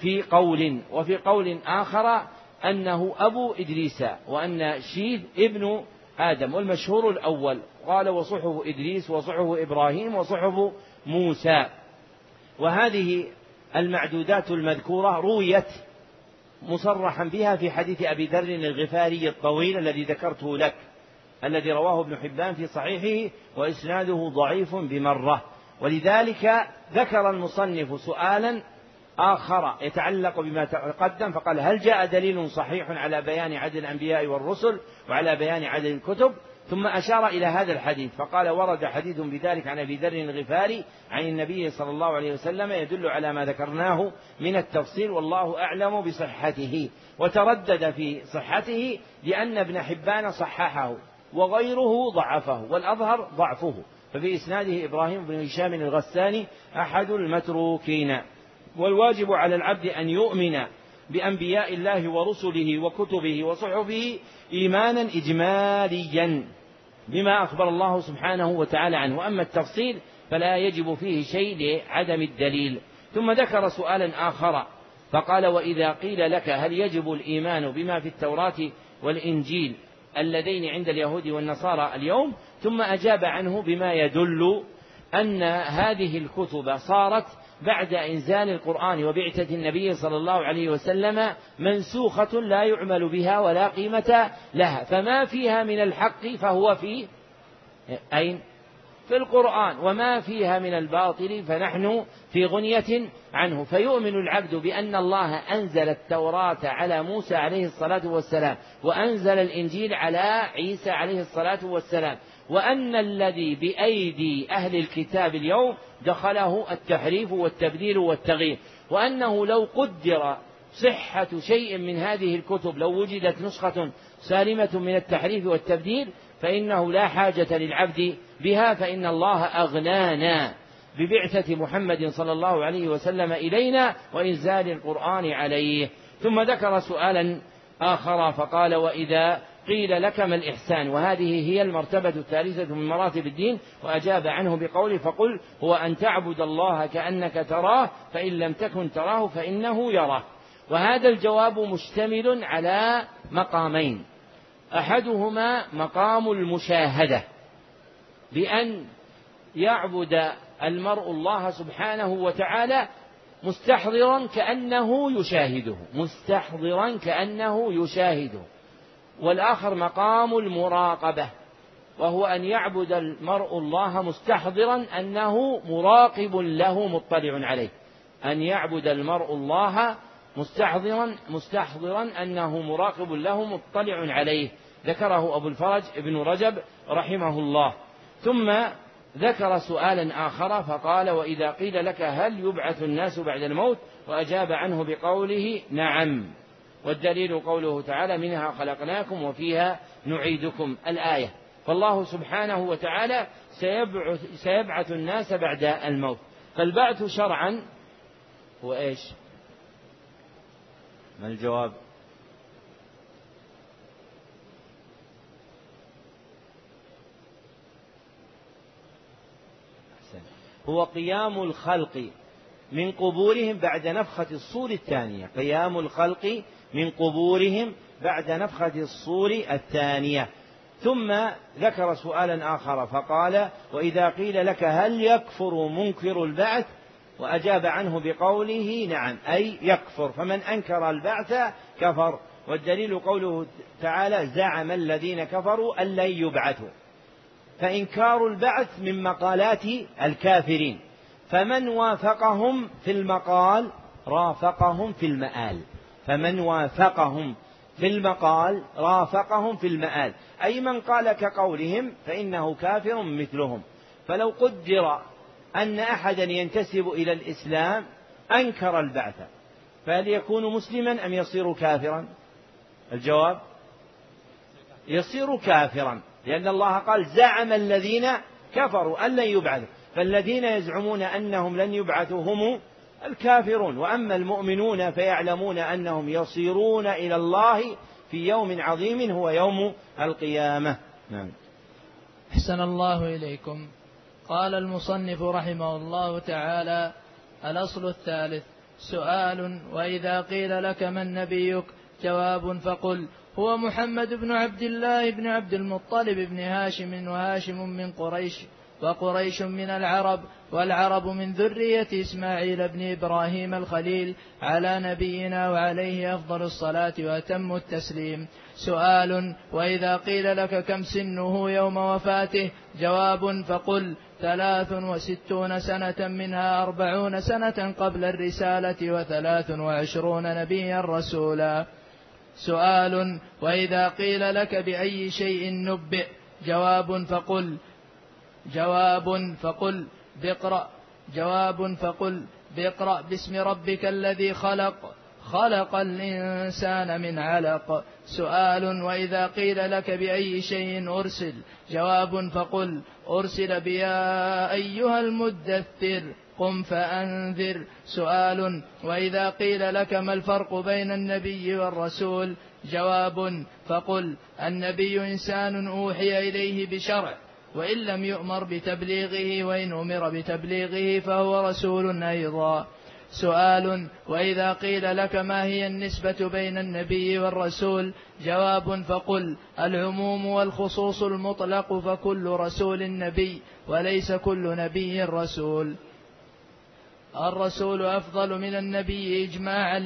في قول وفي قول آخر أنه أبو إدريس وأن شيث ابن آدم والمشهور الأول. قال وصحف إدريس وصحف إبراهيم وصحف موسى. وهذه المعدودات المذكورة رويت مصرحا بها في حديث أبي ذر الغفاري الطويل الذي ذكرته لك الذي رواه ابن حبان في صحيحه وإسناده ضعيف بمرة. ولذلك ذكر المصنف سؤالا آخر يتعلق بما تقدم فقال هل جاء دليل صحيح على بيان عدد الأنبياء والرسل وعلى بيان عدد الكتب؟ ثم أشار إلى هذا الحديث فقال ورد حديث بذلك عن أبي ذر الغفاري عن النبي صلى الله عليه وسلم يدل على ما ذكرناه من التفصيل والله أعلم بصحته وتردد في صحته لأن ابن حبان صححه وغيره ضعفه والأظهر ضعفه ففي إسناده إبراهيم بن هشام الغساني أحد المتروكين. والواجب على العبد أن يؤمن بأنبياء الله ورسله وكتبه وصحفه إيمانا إجماليا. بما أخبر الله سبحانه وتعالى عنه. وأما التفصيل فلا يجب فيه شيء لعدم الدليل. ثم ذكر سؤالا آخر فقال وإذا قيل لك هل يجب الإيمان بما في التوراة والإنجيل اللذين عند اليهود والنصارى اليوم؟ ثم أجاب عنه بما يدل أن هذه الكتب صارت بعد إنزال القرآن وبعثة النبي صلى الله عليه وسلم منسوخة لا يعمل بها ولا قيمة لها. فما فيها من الحق فهو في أين؟ في القرآن. وما فيها من الباطل فنحن في غنية عنه. فيؤمن العبد بأن الله أنزل التوراة على موسى عليه الصلاة والسلام وأنزل الإنجيل على عيسى عليه الصلاة والسلام. وأن الذي بأيدي أهل الكتاب اليوم دخله التحريف والتبديل والتغيير. وأنه لو قدر صحة شيء من هذه الكتب لو وجدت نسخة سالمة من التحريف والتبديل فإنه لا حاجة للعبد بها فإن الله أغنانا ببعثة محمد صلى الله عليه وسلم إلينا وإنزال القرآن عليه. ثم ذكر سؤالا آخر فقال وإذا قيل لك ما الإحسان؟ وهذه هي المرتبة الثالثة من مراتب الدين وأجاب عنه بقوله فقل هو أن تعبد الله كأنك تراه فإن لم تكن تراه فإنه يراه. وهذا الجواب مشتمل على مقامين. أحدهما مقام المشاهدة بأن يعبد المرء الله سبحانه وتعالى مستحضرا كأنه يشاهده مستحضرا كأنه يشاهده. والآخر مقام المراقبة وهو أن يعبد المرء الله مستحضرا أنه مراقب له مطلع عليه. أن يعبد المرء الله مستحضرا مستحضرا أنه مراقب له مطلع عليه. ذكره أبو الفرج ابن رجب رحمه الله. ثم ذكر سؤالا آخر فقال وإذا قيل لك هل يبعث الناس بعد الموت؟ وأجاب عنه بقوله نعم. والدليل قوله تعالى منها خلقناكم وفيها نعيدكم الآية. فالله سبحانه وتعالى سيبعث, سيبعث الناس بعد الموت. فالبعث شرعا هو إيش؟ ما الجواب؟ هو قيام الخلق من قبورهم بعد نفخة الصور الثانية. قيام الخلق من قبورهم بعد نفخة الصور الثانية. ثم ذكر سؤالا آخر فقال وإذا قيل لك هل يكفر منكر البعث؟ وأجاب عنه بقوله نعم أي يكفر. فمن أنكر البعث كفر. والدليل قوله تعالى زعم الذين كفروا أن لن يبعثوا. فإنكار البعث من مقالات الكافرين. فمن وافقهم في المقال رافقهم في المآل. فمن وافقهم في المقال رافقهم في المآل. أي من قال كقولهم فإنه كافر مثلهم. فلو قدر أن أحدا ينتسب إلى الإسلام أنكر البعث فهل يكون مسلما أم يصير كافرا؟ الجواب يصير كافرا لأن الله قال زعم الذين كفروا أن لن يبعثوا. فالذين يزعمون أنهم لن يبعثوا هم الكافرون. وأما المؤمنون فيعلمون أنهم يصيرون إلى الله في يوم عظيم هو يوم القيامة. نعم. أحسن الله إليكم. قال المصنف رحمه الله تعالى الأصل الثالث سؤال وإذا قيل لك من نبيك؟ جواب فقل هو محمد بن عبد الله بن عبد المطلب بن هاشم وهاشم من قريش. وقريش من العرب والعرب من ذرية إسماعيل بن إبراهيم الخليل على نبينا وعليه أفضل الصلاة وأتم التسليم. سؤال وإذا قيل لك كم سنه يوم وفاته؟ جواب فقل ثلاث وستون سنة منها أربعون سنة قبل الرسالة وثلاث وعشرون نبيا رسولا. سؤال وإذا قيل لك بأي شيء نبئ؟ جواب فقل جواب فقل باقرأ جواب فقل باقرأ باسم ربك الذي خلق. خلق الإنسان من علق. سؤال وإذا قيل لك بأي شيء أرسل. جواب فقل أرسل بيا أيها المدثر. قم فأنذر. سؤال وإذا قيل لك ما الفرق بين النبي والرسول. جواب فقل النبي إنسان أوحي إليه بشرع. وإن لم يؤمر بتبليغه وإن أمر بتبليغه فهو رسول أيضا. سؤال وإذا قيل لك ما هي النسبة بين النبي والرسول؟ جواب فقل العموم والخصوص المطلق فكل رسول نبي وليس كل نبي رسول. الرسول أفضل من النبي إجماعا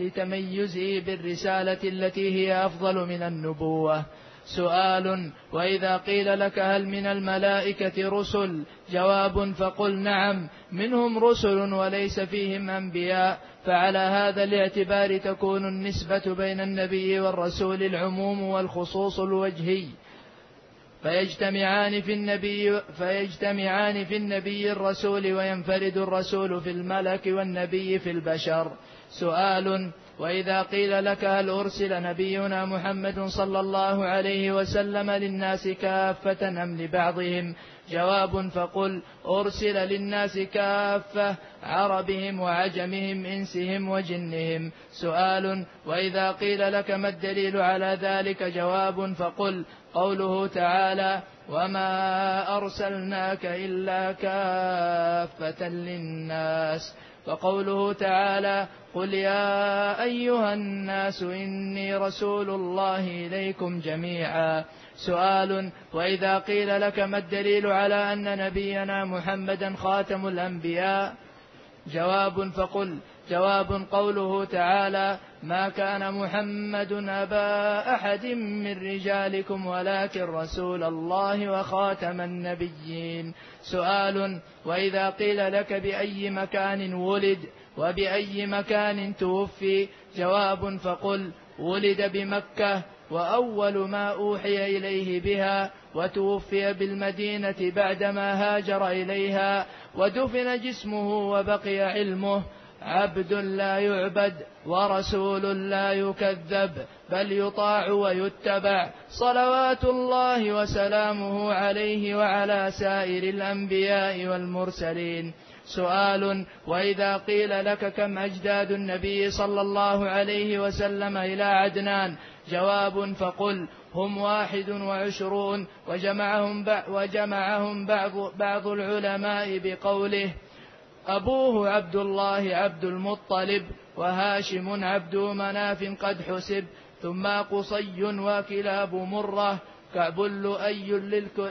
لتمييزه بالرسالة التي هي أفضل من النبوة. سؤال وإذا قيل لك هل من الملائكة رسل؟ جواب فقل نعم. منهم رسل وليس فيهم أنبياء. فعلى هذا الاعتبار تكون النسبة بين النبي والرسول العموم والخصوص الوجهي. فيجتمعان في النبي فيجتمعان في النبي الرسول وينفرد الرسول في الملك والنبي في البشر. سؤال وإذا قيل لك هل أرسل نبينا محمد صلى الله عليه وسلم للناس كافة أم لبعضهم؟ جواب فقل أرسل للناس كافة عربهم وعجمهم إنسهم وجنهم. سؤال وإذا قيل لك ما الدليل على ذلك؟ جواب فقل قوله تعالى وما أرسلناك إلا كافة للناس وقوله تعالى قل يا ايها الناس اني رسول الله اليكم جميعا. سؤال واذا قيل لك ما الدليل على ان نبينا محمدا خاتم الانبياء؟ جواب فقل جواب قوله تعالى ما كان محمد أبا أحد من رجالكم ولكن رسول الله وخاتم النبيين. سؤال وإذا قيل لك بأي مكان ولد وبأي مكان توفي؟ جواب فقل ولد بمكة وأول ما أوحي إليه بها وتوفي بالمدينة بعدما هاجر إليها ودفن جسمه وبقي علمه عبد لا يعبد ورسول لا يكذب بل يطاع ويتبع صلوات الله وسلامه عليه وعلى سائر الأنبياء والمرسلين. سؤال وإذا قيل لك كم أجداد النبي صلى الله عليه وسلم إلى عدنان؟ جواب فقل هم واحد وعشرون وجمعهم, وجمعهم بعض, بعض العلماء بقوله أبوه عبد الله عبد المطلب وهاشم عبد مناف قد حسب ثم قصي وكلاب مرة كعب لؤي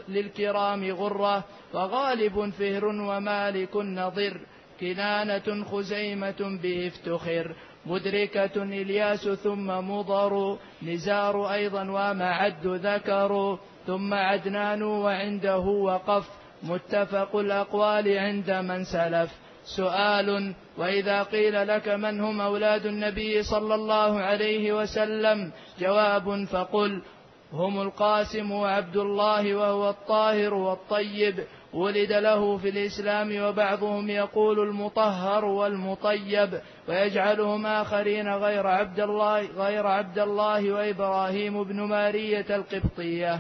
للكرام غرة وغالب فهر ومالك نضر كنانة خزيمة به افتخر مدركة إلياس ثم مضر نزار أيضا ومعد ذكر ثم عدنان وعنده وقف متفق الأقوال عند من سلف. سؤال وإذا قيل لك من هم أولاد النبي صلى الله عليه وسلم؟ جواب فقل هم القاسم وعبد الله وهو الطاهر والطيب. ولد له في الإسلام وبعضهم يقول المطهر والمطيب. ويجعلهم آخرين غير عبد الله غير عبد الله وإبراهيم بن مارية القبطية.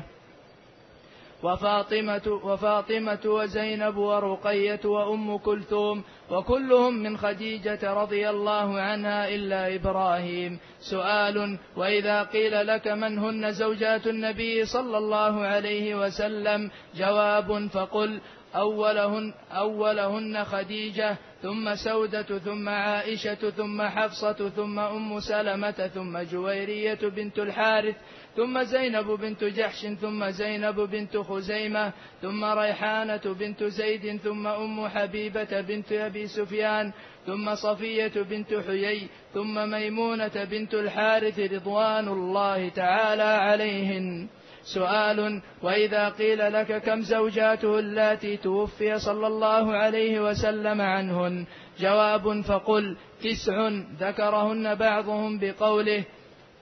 وفاطمة وفاطمة وزينب ورقية وأم كلثوم وكلهم من خديجة رضي الله عنها إلا إبراهيم. سؤال وإذا قيل لك من هن زوجات النبي صلى الله عليه وسلم؟ جواب فقل أولهن, أولهن خديجة ثم سودة ثم عائشة ثم حفصة ثم أم سلمة ثم جويرية بنت الحارث ثم زينب بنت جحش ثم زينب بنت خزيمة ثم ريحانة بنت زيد ثم أم حبيبة بنت أبي سفيان ثم صفية بنت حيي ثم ميمونة بنت الحارث رضوان الله تعالى عليهن. سؤال وإذا قيل لك كم زوجاته اللاتي توفي صلى الله عليه وسلم عنهن؟ جواب فقل تسع ذكرهن بعضهم بقوله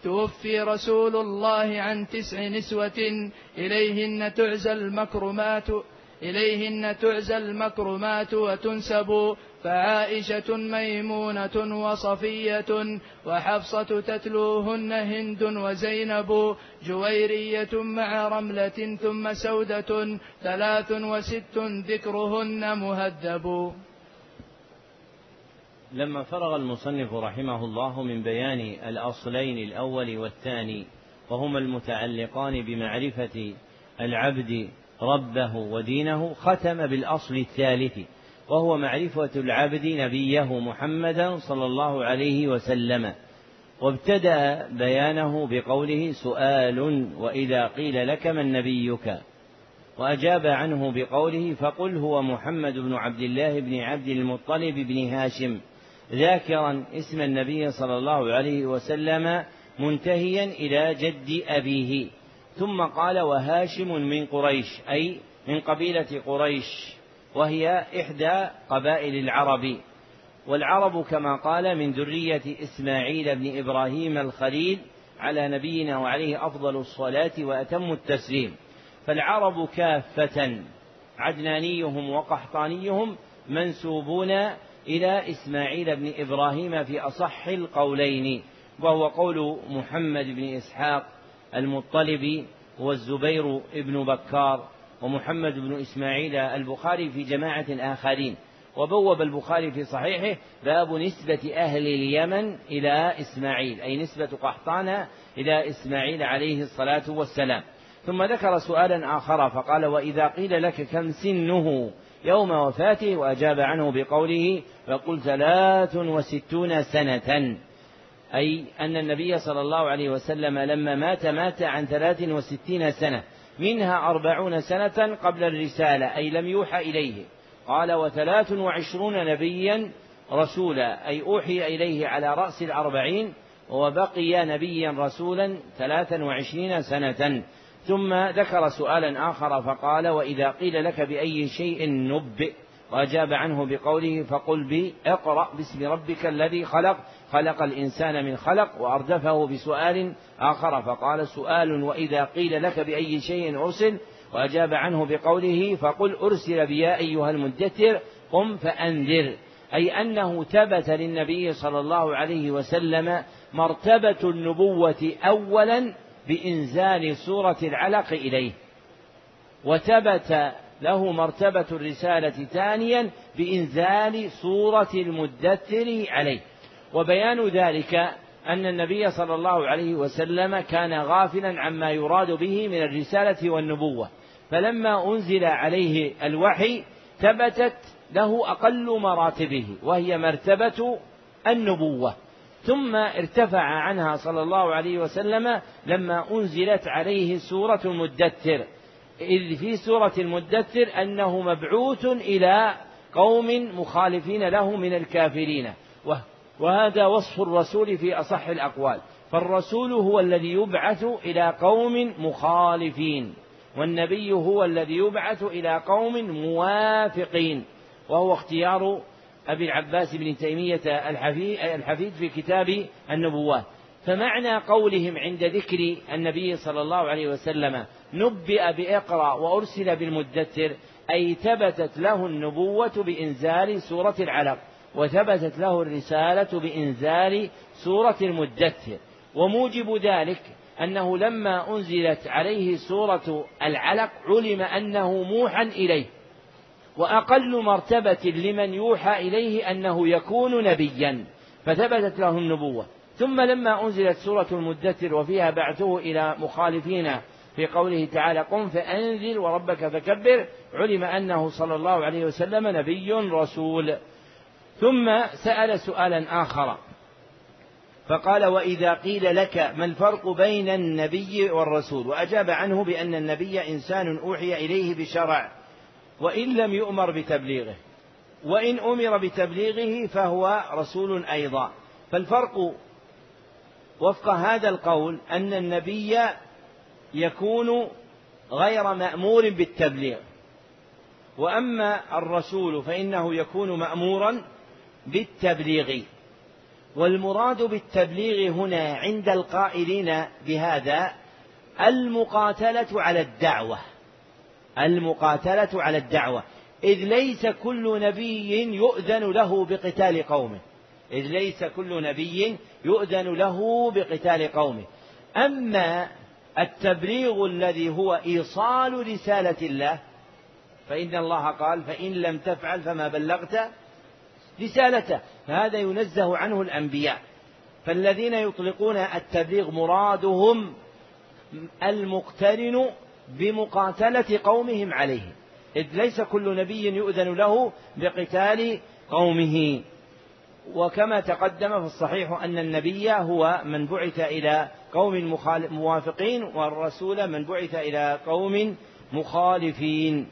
توفي رسول الله عن تسع نسوة إليهن تعزى المكرمات إليهن تعزى المكرمات وتنسب فعائشة ميمونة وصفية وحفصة تتلوهن هند وزينب جويرية مع رملة ثم سودة ثلاث وست ذكرهن مهذب. لما فرغ المصنف رحمه الله من بيان الأصلين الأول والثاني وهما المتعلقان بمعرفة العبد ربه ودينه ختم بالأصل الثالث وهو معرفة العبد نبيه محمدا صلى الله عليه وسلم. وابتدأ بيانه بقوله سؤال وإذا قيل لك من نبيك؟ وأجاب عنه بقوله فقل هو محمد بن عبد الله بن عبد المطلب بن هاشم. ذاكرا اسم النبي صلى الله عليه وسلم منتهيا إلى جد أبيه. ثم قال وهاشم من قريش أي من قبيلة قريش وهي إحدى قبائل العرب. والعرب كما قال من ذرية إسماعيل بن إبراهيم الخليل على نبينا وعليه أفضل الصلاة وأتم التسليم. فالعرب كافة عدنانيهم وقحطانيهم منسوبون إلى إسماعيل بن إبراهيم في أصح القولين وهو قول محمد بن إسحاق المطلبي والزبير بن بكار ومحمد بن إسماعيل البخاري في جماعة آخرين. وبوب البخاري في صحيحه باب نسبة أهل اليمن إلى إسماعيل أي نسبة قحطان إلى إسماعيل عليه الصلاة والسلام. ثم ذكر سؤالا آخر فقال وإذا قيل لك كم سنه؟ يوم وفاته وأجاب عنه بقوله فقل ثلاث وستون سنة. أي أن النبي صلى الله عليه وسلم لما مات مات عن ثلاث وستين سنة منها أربعون سنة قبل الرسالة أي لم يوحى إليه. قال وثلاث وعشرون نبيا رسولا أي أوحي إليه على رأس الأربعين وبقي نبيا رسولا ثلاثا وعشرين سنة. ثم ذكر سؤالا آخر فقال وإذا قيل لك بأي شيء نبئ وأجاب عنه بقوله فقل بي اقرأ باسم ربك الذي خلق خلق الإنسان من خلق وأردفه بسؤال آخر فقال سؤال وإذا قيل لك بأي شيء أرسل؟ وأجاب عنه بقوله فقل أرسل بيا أيها المدثر قم فأنذر. أي أنه ثبت للنبي صلى الله عليه وسلم مرتبة النبوة أولا بإنزال سورة العلق إليه. وثبت له مرتبة الرسالة ثانيا بإنزال سورة المدثر عليه. وبيان ذلك أن النبي صلى الله عليه وسلم كان غافلا عما يراد به من الرسالة والنبوة. فلما أنزل عليه الوحي ثبتت له أقل مراتبه وهي مرتبة النبوة. ثم ارتفع عنها صلى الله عليه وسلم لما أنزلت عليه سورة المدثر. إذ في سورة المدثر أنه مبعوث إلى قوم مخالفين له من الكافرين. وهذا وصف الرسول في أصح الأقوال. فالرسول هو الذي يبعث إلى قوم مخالفين والنبي هو الذي يبعث إلى قوم موافقين وهو اختيار أبي العباس بن تيمية الحفيد في كتاب النبوات. فمعنى قولهم عند ذكر النبي صلى الله عليه وسلم نبئ بإقرأ وأرسل بالمدثر أي ثبتت له النبوة بإنزال سورة العلق وثبتت له الرسالة بإنزال سورة المدثر. وموجب ذلك أنه لما أنزلت عليه سورة العلق علم أنه موحى إليه. وأقل مرتبة لمن يوحى إليه أنه يكون نبيا. فثبتت له النبوة ثم لما أنزلت سورة المدثر وفيها بعثه إلى مخالفين في قوله تعالى قم فأنذر وربك فكبر علم أنه صلى الله عليه وسلم نبي رسول. ثم سأل سؤالا آخر. فقال وإذا قيل لك ما الفرق بين النبي والرسول؟ وأجاب عنه بأن النبي إنسان أوحي إليه بشرع. وإن لم يؤمر بتبليغه. وإن أمر بتبليغه فهو رسول أيضا. فالفرق وفق هذا القول أن النبي يكون غير مأمور بالتبليغ. وأما الرسول فإنه يكون مأمورا بالتبليغ. والمراد بالتبليغ هنا عند القائلين بهذا المقاتلة على الدعوة. المقاتلة على الدعوة. إذ ليس كل نبي يؤذن له بقتال قومه. إذ ليس كل نبي يؤذن له بقتال قومه. أما التبليغ الذي هو إيصال رسالة الله فإن الله قال فإن لم تفعل فما بلغت رسالته. فهذا ينزه عنه الأنبياء. فالذين يطلقون التبليغ مرادهم المقترن بمقاتلة قومهم عليه. إذ ليس كل نبي يؤذن له بقتال قومه. وكما تقدم في الصحيح أن النبي هو من بعث إلى قوم موافقين والرسول من بعث إلى قوم مخالفين.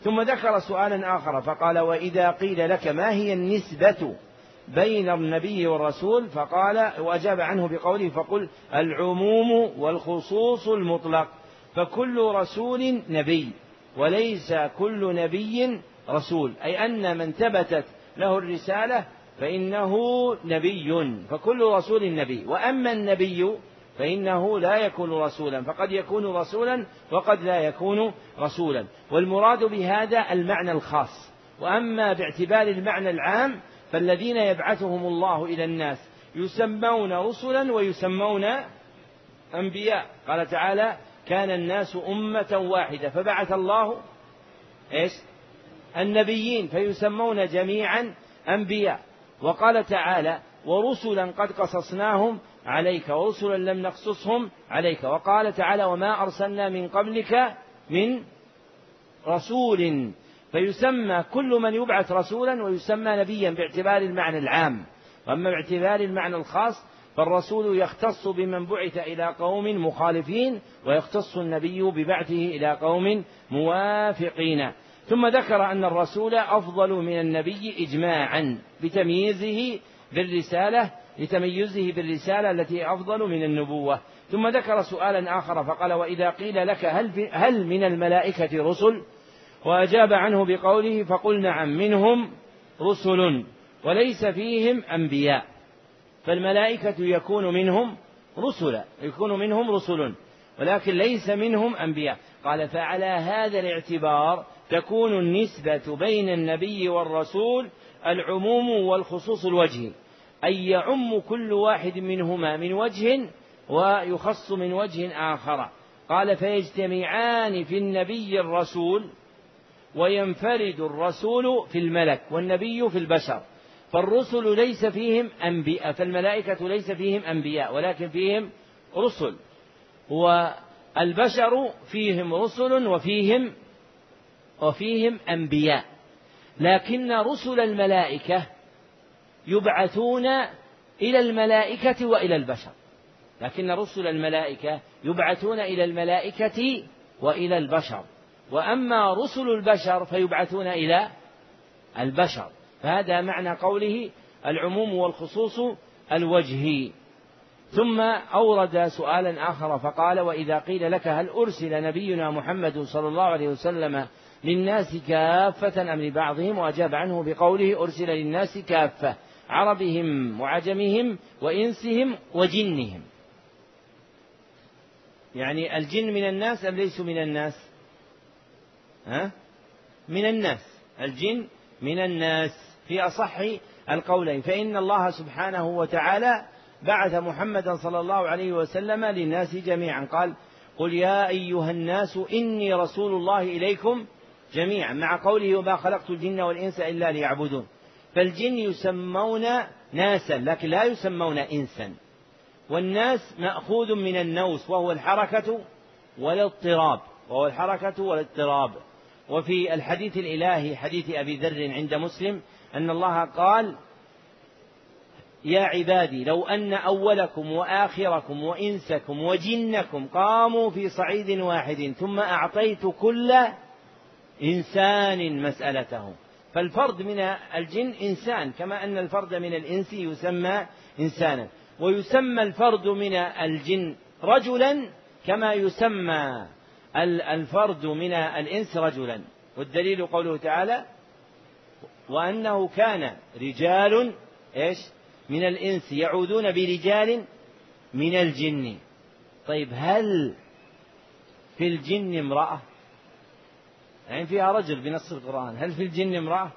ثم ذكر سؤالا آخر فقال وإذا قيل لك ما هي النسبة بين النبي والرسول؟ فقال وأجاب عنه بقوله فقل العموم والخصوص المطلق. فكل رسول نبي وليس كل نبي رسول. أي أن من ثبتت له الرسالة فإنه نبي فكل رسول نبي. وأما النبي فإنه لا يكون رسولا فقد يكون رسولا وقد لا يكون رسولا. والمراد بهذا المعنى الخاص. وأما باعتبار المعنى العام فالذين يبعثهم الله إلى الناس يسمون رسلا ويسمون أنبياء. قال تعالى كان الناس أمة واحدة فبعث الله إيش؟ النبيين فيسمون جميعا أنبياء. وقال تعالى ورسلا قد قصصناهم عليك ورسلا لم نقصصهم عليك. وقال تعالى وما أرسلنا من قبلك من رسول. فيسمى كل من يبعث رسولا ويسمى نبيا باعتبار المعنى العام. وأما باعتبار المعنى الخاص فالرسول يختص بمن بعث إلى قوم مخالفين ويختص النبي ببعثه إلى قوم موافقين. ثم ذكر أن الرسول أفضل من النبي إجماعا بتمييزه بالرسالة لتميزه بالرسالة التي أفضل من النبوة. ثم ذكر سؤالا آخر فقال وإذا قيل لك هل, هل من الملائكة رسل؟ وأجاب عنه بقوله فقل نعم منهم رسل وليس فيهم أنبياء. فالملائكة يكون منهم رسلا يكون منهم رسل ولكن ليس منهم أنبياء. قال فعلى هذا الاعتبار تكون النسبة بين النبي والرسول العموم والخصوص الوجهي أي يعم كل واحد منهما من وجه ويخص من وجه آخر. قال فيجتمعان في النبي الرسول وينفرد الرسول في الملك والنبي في البشر. فالرسل ليس فيهم أنبياء فالملائكة ليس فيهم أنبياء ولكن فيهم رسل. والبشر فيهم رسل وفيهم وفيهم أنبياء. لكن رسل الملائكة يبعثون إلى الملائكة وإلى البشر. لكن رسل الملائكة يبعثون إلى الملائكة وإلى البشر. وأما رسل البشر فيبعثون إلى البشر. فهذا معنى قوله العموم والخصوص الوجهي ثم أورد سؤالا آخر فقال وإذا قيل لك هل أرسل نبينا محمد صلى الله عليه وسلم للناس كافة أم لبعضهم؟ وأجاب عنه بقوله أرسل للناس كافة عربهم وعجمهم وإنسهم وجنهم. يعني الجن من الناس أم ليسوا من الناس؟ ها؟ من الناس. الجن من الناس. في أصح القولين. فإن الله سبحانه وتعالى بعث محمدا صلى الله عليه وسلم للناس جميعا. قال قل يا أيها الناس إني رسول الله إليكم جميعا. مع قوله وما خلقت الجن والإنس إلا ليعبدون فالجن يسمون ناسا لكن لا يسمون إنسا. والناس مأخوذ من النوس وهو الحركة والاضطراب. وهو الحركة والاضطراب. وفي الحديث الإلهي حديث أبي ذر عند مسلم أن الله قال يا عبادي لو أن أولكم وآخركم وإنسكم وجنكم قاموا في صعيد واحد ثم أعطيت كل إنسان مسألته. فالفرد من الجن إنسان كما أن الفرد من الإنس يسمى إنسانا. ويسمى الفرد من الجن رجلا كما يسمى الفرد من الإنس رجلا. والدليل قوله تعالى وأنه كان رجال إيش؟ من الإنس يعودون برجال من الجن. طيب هل في الجن امرأة؟ يعني فيها رجل بنص القرآن. هل في الجن امرأة؟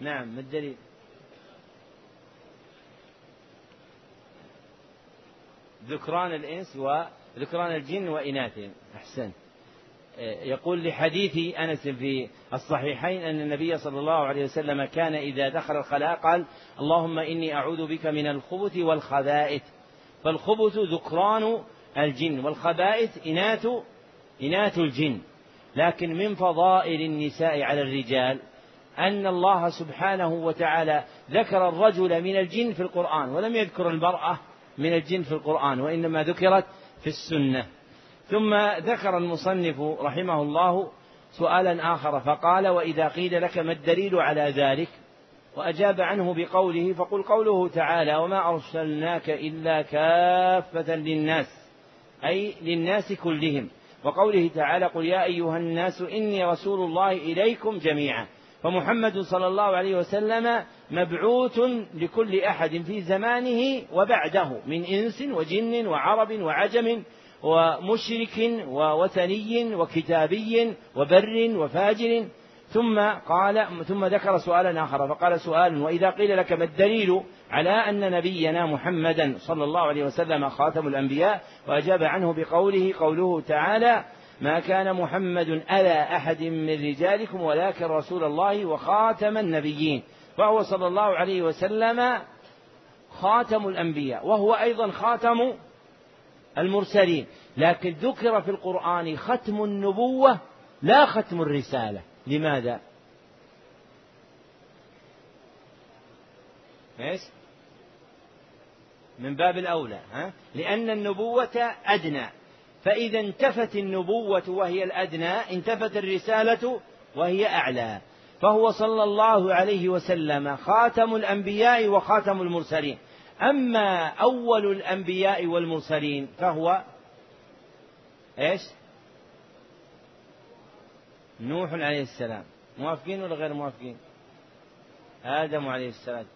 نعم ما الدليل؟ ذكران الإنس وذكران الجن وإناثهم. أحسن يقول لحديث أنس في الصحيحين أن النبي صلى الله عليه وسلم كان إذا دخل الخلاء قال اللهم إني أعوذ بك من الخبث والخبائث. فالخبث ذكران الجن والخبائث إناث إناث الجن. لكن من فضائل النساء على الرجال أن الله سبحانه وتعالى ذكر الرجل من الجن في القرآن ولم يذكر المرأة من الجن في القرآن وإنما ذكرت في السنة. ثم ذكر المصنف رحمه الله سؤالا آخر فقال وإذا قيل لك ما الدليل على ذلك؟ وأجاب عنه بقوله فقل قوله تعالى وما أرسلناك إلا كافة للناس أي للناس كلهم. وقوله تعالى قل يا أيها الناس إني رسول الله إليكم جميعا. فمحمد صلى الله عليه وسلم مبعوث لكل أحد في زمانه وبعده من إنس وجن وعرب وعجم ومشرك ووثني وكتابي وبر وفاجر. ثم قال ثم ذكر سؤالا آخر فقال سؤال وإذا قيل لك ما الدليل على أن نبينا محمدا صلى الله عليه وسلم خاتم الأنبياء وأجاب عنه بقوله قوله تعالى ما كان محمد ألا أحد من رجالكم ولكن رسول الله وخاتم النبيين. فهو صلى الله عليه وسلم خاتم الأنبياء وهو أيضا خاتم المرسلين لكن ذكر في القرآن ختم النبوة لا ختم الرسالة لماذا؟ إيش؟ من باب الأولى ها؟ لأن النبوة أدنى فإذا انتفت النبوة وهي الأدنى انتفت الرسالة وهي أعلى فهو صلى الله عليه وسلم خاتم الأنبياء وخاتم المرسلين أما أول الأنبياء والمرسلين فهو إيش؟ نوح عليه السلام. موافقين ولا غير موافقين؟ آدم عليه السلام.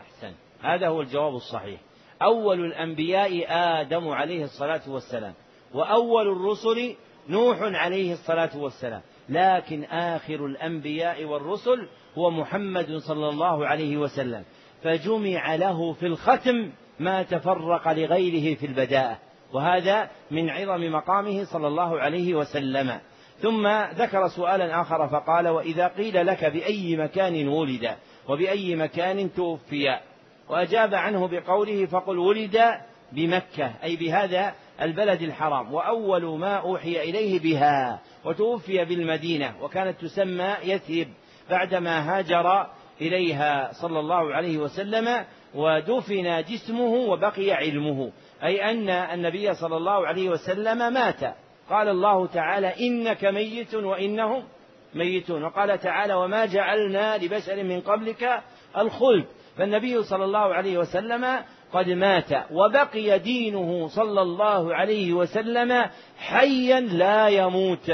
أحسن. هذا هو الجواب الصحيح. أول الأنبياء آدم عليه الصلاة والسلام وأول الرسل نوح عليه الصلاة والسلام. لكن آخر الأنبياء والرسل هو محمد صلى الله عليه وسلم. فجمع له في الختم ما تفرق لغيره في البداءة. وهذا من عظم مقامه صلى الله عليه وسلم. ثم ذكر سؤالا آخر فقال وإذا قيل لك بأي مكان ولد وبأي مكان توفي؟ وأجاب عنه بقوله فقل ولد بمكة أي بهذا البلد الحرام. وأول ما أوحي إليه بها وتوفي بالمدينة وكانت تسمى يثرب بعدما هاجر إليها صلى الله عليه وسلم ودفن جسمه وبقي علمه. أي أن النبي صلى الله عليه وسلم مات. قال الله تعالى إنك ميت وإنهم ميتون. وقال تعالى وما جعلنا لبشر من قبلك الخلد. فالنبي صلى الله عليه وسلم قد مات وبقي دينه صلى الله عليه وسلم حيا لا يموت.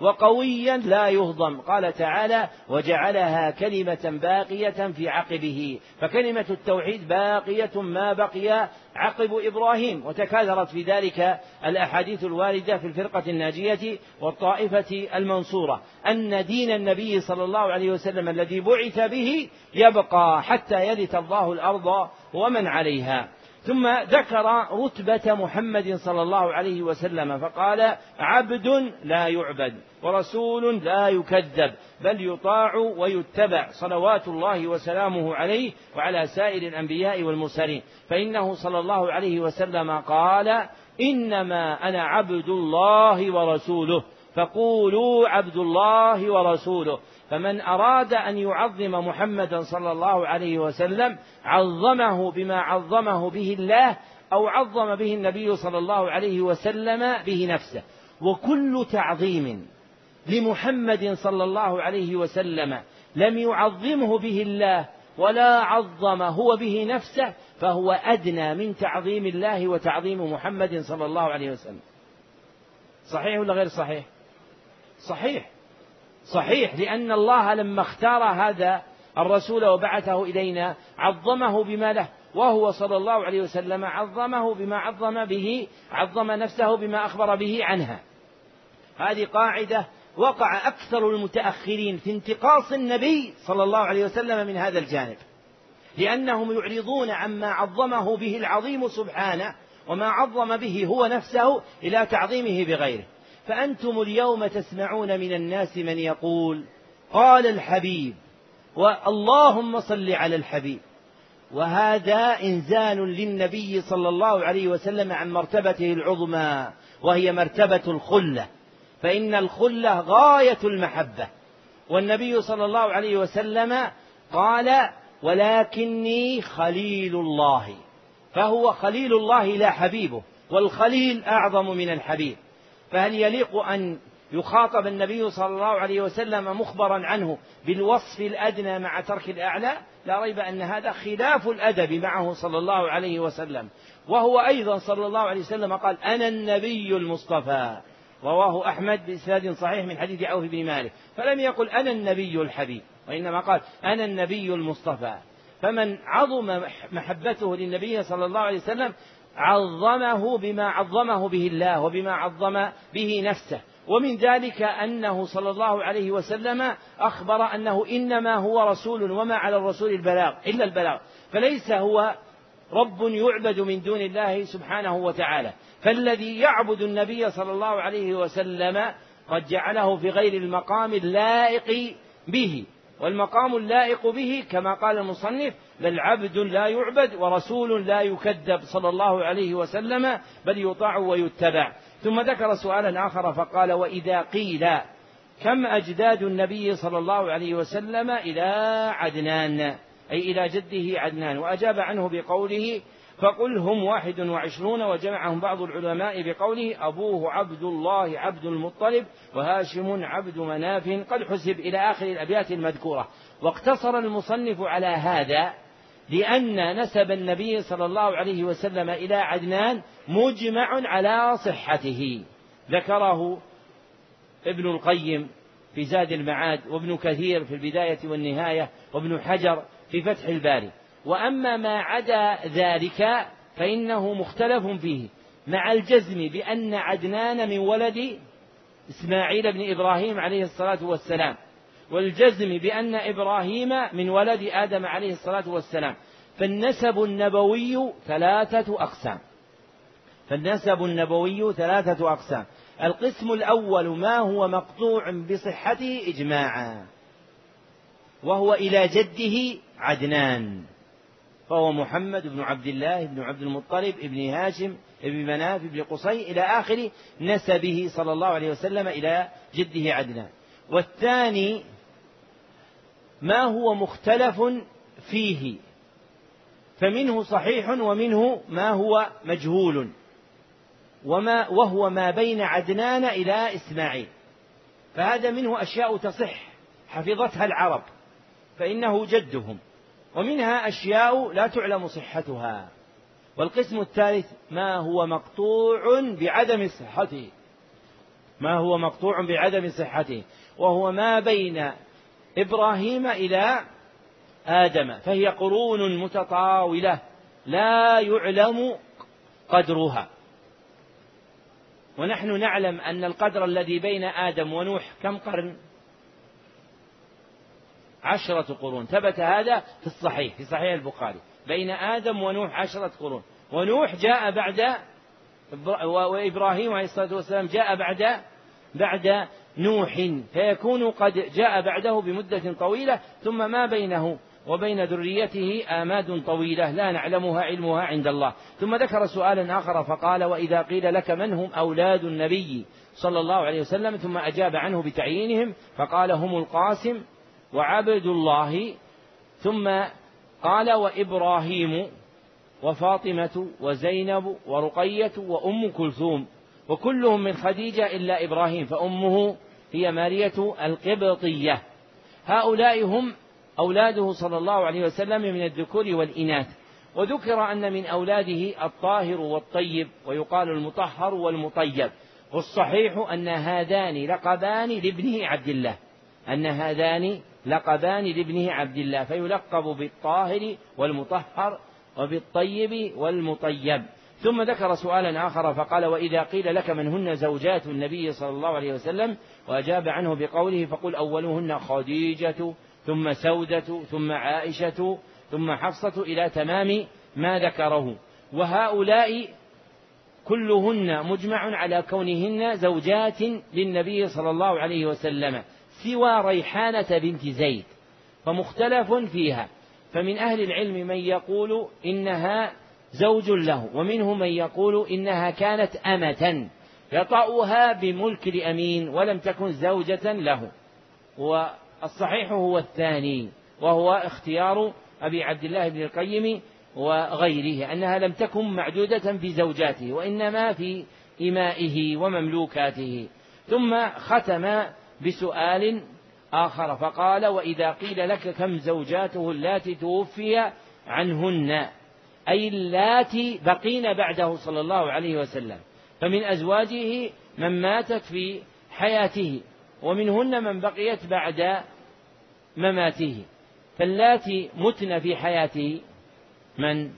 وقويا لا يهضم. قال تعالى وجعلها كلمة باقية في عقبه. فكلمة التوحيد باقية ما بقي عقب إبراهيم. وتكاثرت في ذلك الأحاديث الواردة في الفرقة الناجية والطائفة المنصورة. أن دين النبي صلى الله عليه وسلم الذي بعث به يبقى حتى يرث الله الأرض ومن عليها. ثم ذكر رتبة محمد صلى الله عليه وسلم فقال عبد لا يعبد ورسول لا يكذب بل يطاع ويتبع صلوات الله وسلامه عليه وعلى سائر الأنبياء والمرسلين. فإنه صلى الله عليه وسلم قال إنما أنا عبد الله ورسوله فقولوا عبد الله ورسوله. فمن أراد أن يعظم محمدا صلى الله عليه وسلم عظمه بما عظمه به الله أو عظم به النبي صلى الله عليه وسلم به نفسه. وكل تعظيم لمحمد صلى الله عليه وسلم لم يعظمه به الله ولا عظم هو به نفسه فهو أدنى من تعظيم الله وتعظيم محمد صلى الله عليه وسلم. صحيح ولا غير صحيح؟ صحيح. صحيح لأن الله لما اختار هذا الرسول وبعثه إلينا عظمه بما له وهو صلى الله عليه وسلم عظمه بما عظم به عظم نفسه بما أخبر به عنها. هذه قاعدة وقع أكثر المتأخرين في انتقاص النبي صلى الله عليه وسلم من هذا الجانب لأنهم يعرضون عما عظمه به العظيم سبحانه وما عظم به هو نفسه إلى تعظيمه بغيره. فأنتم اليوم تسمعون من الناس من يقول قال الحبيب واللهم صل على الحبيب. وهذا إنزال للنبي صلى الله عليه وسلم عن مرتبته العظمى وهي مرتبة الخلة. فإن الخلة غاية المحبة. والنبي صلى الله عليه وسلم قال ولكني خليل الله. فهو خليل الله لا حبيبه والخليل أعظم من الحبيب. فهل يليق أن يخاطب النبي صلى الله عليه وسلم مخبرا عنه بالوصف الأدنى مع ترك الأعلى؟ لا ريب أن هذا خلاف الأدب معه صلى الله عليه وسلم. وهو أيضا صلى الله عليه وسلم قال أنا النبي المصطفى. رواه أحمد بإسناد صحيح من حديث عوف بن مالك. فلم يقل أنا النبي الحبيب وإنما قال أنا النبي المصطفى. فمن عظم محبته للنبي صلى الله عليه وسلم عظمه بما عظمه به الله وبما عظم به نفسه. ومن ذلك أنه صلى الله عليه وسلم أخبر أنه إنما هو رسول وما على الرسول البلاغ إلا البلاغ. فليس هو رب يعبد من دون الله سبحانه وتعالى. فالذي يعبد النبي صلى الله عليه وسلم قد جعله في غير المقام اللائق به. والمقام اللائق به كما قال المصنف بل عبد لا يعبد ورسول لا يكذب صلى الله عليه وسلم بل يطاع ويتبع. ثم ذكر سؤالا آخر فقال وإذا قيل كم أجداد النبي صلى الله عليه وسلم إلى عدنان؟ أي إلى جده عدنان. وأجاب عنه بقوله فقل هم واحد وعشرون وجمعهم بعض العلماء بقوله أبوه عبد الله عبد المطلب وهاشم عبد مناف قد حسب إلى آخر الأبيات المذكورة. واقتصر المصنف على هذا لأن نسب النبي صلى الله عليه وسلم إلى عدنان مجمع على صحته. ذكره ابن القيم في زاد المعاد وابن كثير في البداية والنهاية وابن حجر في فتح الباري. وأما ما عدا ذلك فإنه مختلف فيه مع الجزم بأن عدنان من ولد إسماعيل بن إبراهيم عليه الصلاة والسلام والجزم بأن إبراهيم من ولد آدم عليه الصلاة والسلام فالنسب النبوي ثلاثة أقسام. فالنسب النبوي ثلاثة أقسام. القسم الأول ما هو مقطوع بصحته إجماعا وهو إلى جده عدنان. فهو محمد بن عبد الله بن عبد المطلب بن هاشم بن مناف بن قصي إلى آخر نسبه صلى الله عليه وسلم إلى جده عدنان. والثاني ما هو مختلف فيه؟ فمنه صحيح ومنه ما هو مجهول. وما وهو ما بين عدنان إلى إسماعيل. فهذا منه أشياء تصح. حفظتها العرب. فإنه جدهم. ومنها أشياء لا تعلم صحتها. والقسم الثالث ما هو مقطوع بعدم صحته. ما هو مقطوع بعدم صحته. وهو ما بين إبراهيم إلى آدم. فهي قرون متطاولة لا يعلم قدرها. ونحن نعلم أن القدر الذي بين آدم ونوح كم قرن؟ عشرة قرون. ثبت هذا في الصحيح في صحيح البخاري. بين آدم ونوح عشرة قرون. ونوح جاء بعد وإبراهيم عليه الصلاة والسلام جاء بعد بعد نوح. فيكون قد جاء بعده بمدة طويلة ثم ما بينه وبين ذريته آماد طويلة. لا نعلمها علمها عند الله. ثم ذكر سؤالا آخر فقال وإذا قيل لك من هم أولاد النبي صلى الله عليه وسلم؟ ثم أجاب عنه بتعيينهم فقال هم القاسم وعبد الله ثم قال وإبراهيم وفاطمة وزينب ورقية وأم كلثوم وكلهم من خديجة إلا إبراهيم فأمه هي مارية القبطية. هؤلاء هم أولاده صلى الله عليه وسلم من الذكور والإناث. وذكر أن من أولاده الطاهر والطيب ويقال المطهر والمطيب. والصحيح أن هذان لقبان لابنه عبد الله أن هذان لقبان لابنه عبد الله فيلقب بالطاهر والمطهر وبالطيب والمطيب. ثم ذكر سؤالا آخر فقال وإذا قيل لك من هن زوجات النبي صلى الله عليه وسلم؟ وأجاب عنه بقوله فقل أولهن خديجة ثم سودة ثم عائشة ثم حفصة إلى تمام ما ذكره. وهؤلاء كلهن مجمع على كونهن زوجات للنبي صلى الله عليه وسلم. سوى ريحانة بنت زيد فمختلف فيها. فمن أهل العلم من يقول إنها زوج له ومنهم من يقول إنها كانت أمة يطأها بملك الأمين ولم تكن زوجة له. والصحيح هو الثاني وهو اختيار أبي عبد الله بن القيم وغيره أنها لم تكن معدودة في زوجاته وإنما في إمائه ومملوكاته. ثم ختم بسؤال آخر فقال وإذا قيل لك كم زوجاته اللاتي توفي عنهن أي اللاتي بقين بعده صلى الله عليه وسلم فمن أزواجه من ماتت في حياته ومنهن من بقيت بعد مماته فاللاتي متن في حياته من؟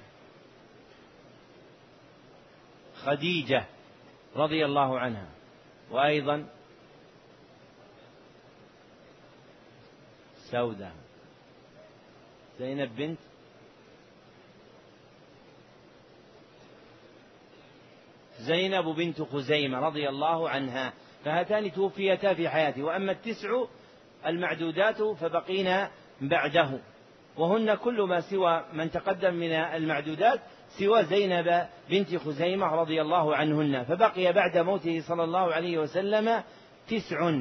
خديجة رضي الله عنها وأيضا سودة. زينب بنت زينب بنت خزيمة رضي الله عنها فهاتان توفيتا في حياته وأما التسع المعدودات فبقينا بعده. وهن كل ما سوى من تقدم من المعدودات سوى زينب بنت خزيمة رضي الله عنهن فبقي بعد موته صلى الله عليه وسلم تسع.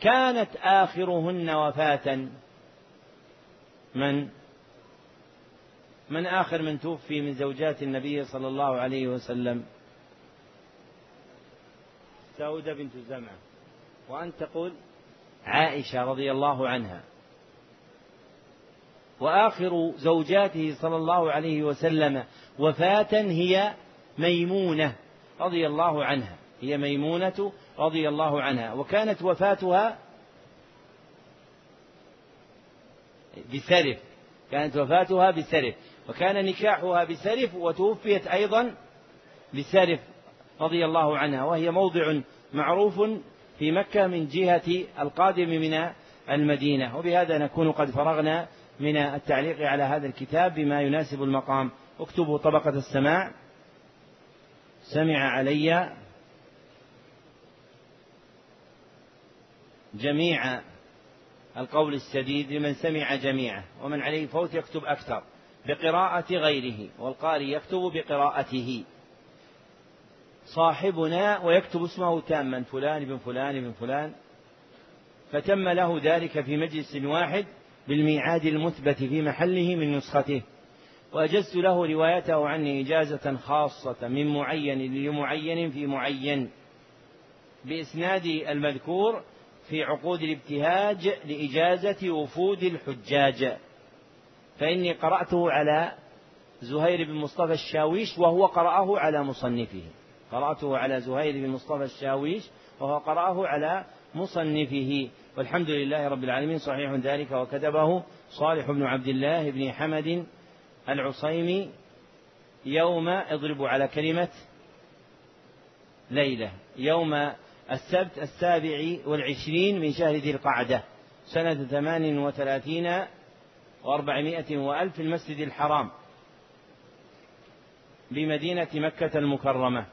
كانت آخرهن وفاة. من؟ من آخر من توفي من زوجات النبي صلى الله عليه وسلم. سودة بنت زمعة. وأن تقول عائشة رضي الله عنها. وآخر زوجاته صلى الله عليه وسلم وفاة هي ميمونة رضي الله عنها. هي ميمونة رضي الله عنها. وكانت وفاتها بسرف كانت وفاتها بسرف وكان نكاحها بسرف وتوفيت أيضا بسرف رضي الله عنها. وهي موضع معروف في مكة من جهة القادم من المدينة. وبهذا نكون قد فرغنا من التعليق على هذا الكتاب بما يناسب المقام. اكتبوا طبقة السماع. سمع علي. جميع القول السديد لمن سمع جميعه ومن عليه فوت يكتب أكثر بقراءة غيره والقارئ يكتب بقراءته. صاحبنا ويكتب اسمه تاما فلان بن فلان بن فلان. فتم له ذلك في مجلس واحد بالميعاد المثبت في محله من نسخته. وأجزت له روايته عني إجازة خاصة من معين لمعين في معين. بإسناد المذكور في عقود الابتهاج لإجازة وفود الحجاج. فإني قرأته على زهير بن مصطفى الشاويش وهو قرأه على مصنفه. قرأته على زهير بن مصطفى الشاويش وهو قرأه على مصنفه. والحمد لله رب العالمين. صحيح ذلك. وكتبه صالح بن عبد الله بن حمد العصيمي يوم اضربوا على كلمة ليلة يوم السبت السابع والعشرين من شهر ذي القعدة سنة ثمان وثلاثين وأربعمائة وألف في المسجد الحرام بمدينة مكة المكرمة.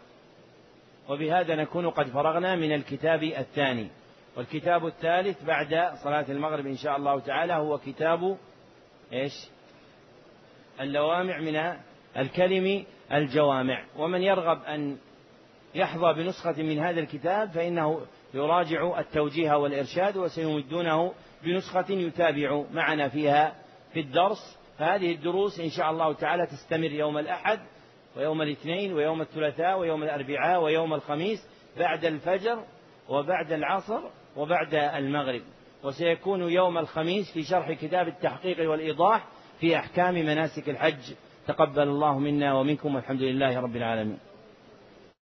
وبهذا نكون قد فرغنا من الكتاب الثاني. والكتاب الثالث بعد صلاة المغرب إن شاء الله تعالى هو كتاب إيش؟ اللوامع من الكلم الجوامع. ومن يرغب أن يحظى بنسخة من هذا الكتاب فإنه يراجع التوجيه والإرشاد وسيمدونه بنسخة يتابع معنا فيها في الدرس. فهذه الدروس إن شاء الله تعالى تستمر يوم الأحد ويوم الاثنين ويوم الثلاثاء ويوم الأربعاء ويوم الخميس بعد الفجر وبعد العصر وبعد المغرب. وسيكون يوم الخميس في شرح كتاب التحقيق والإيضاح في أحكام مناسك الحج. تقبل الله منا ومنكم والحمد لله رب العالمين.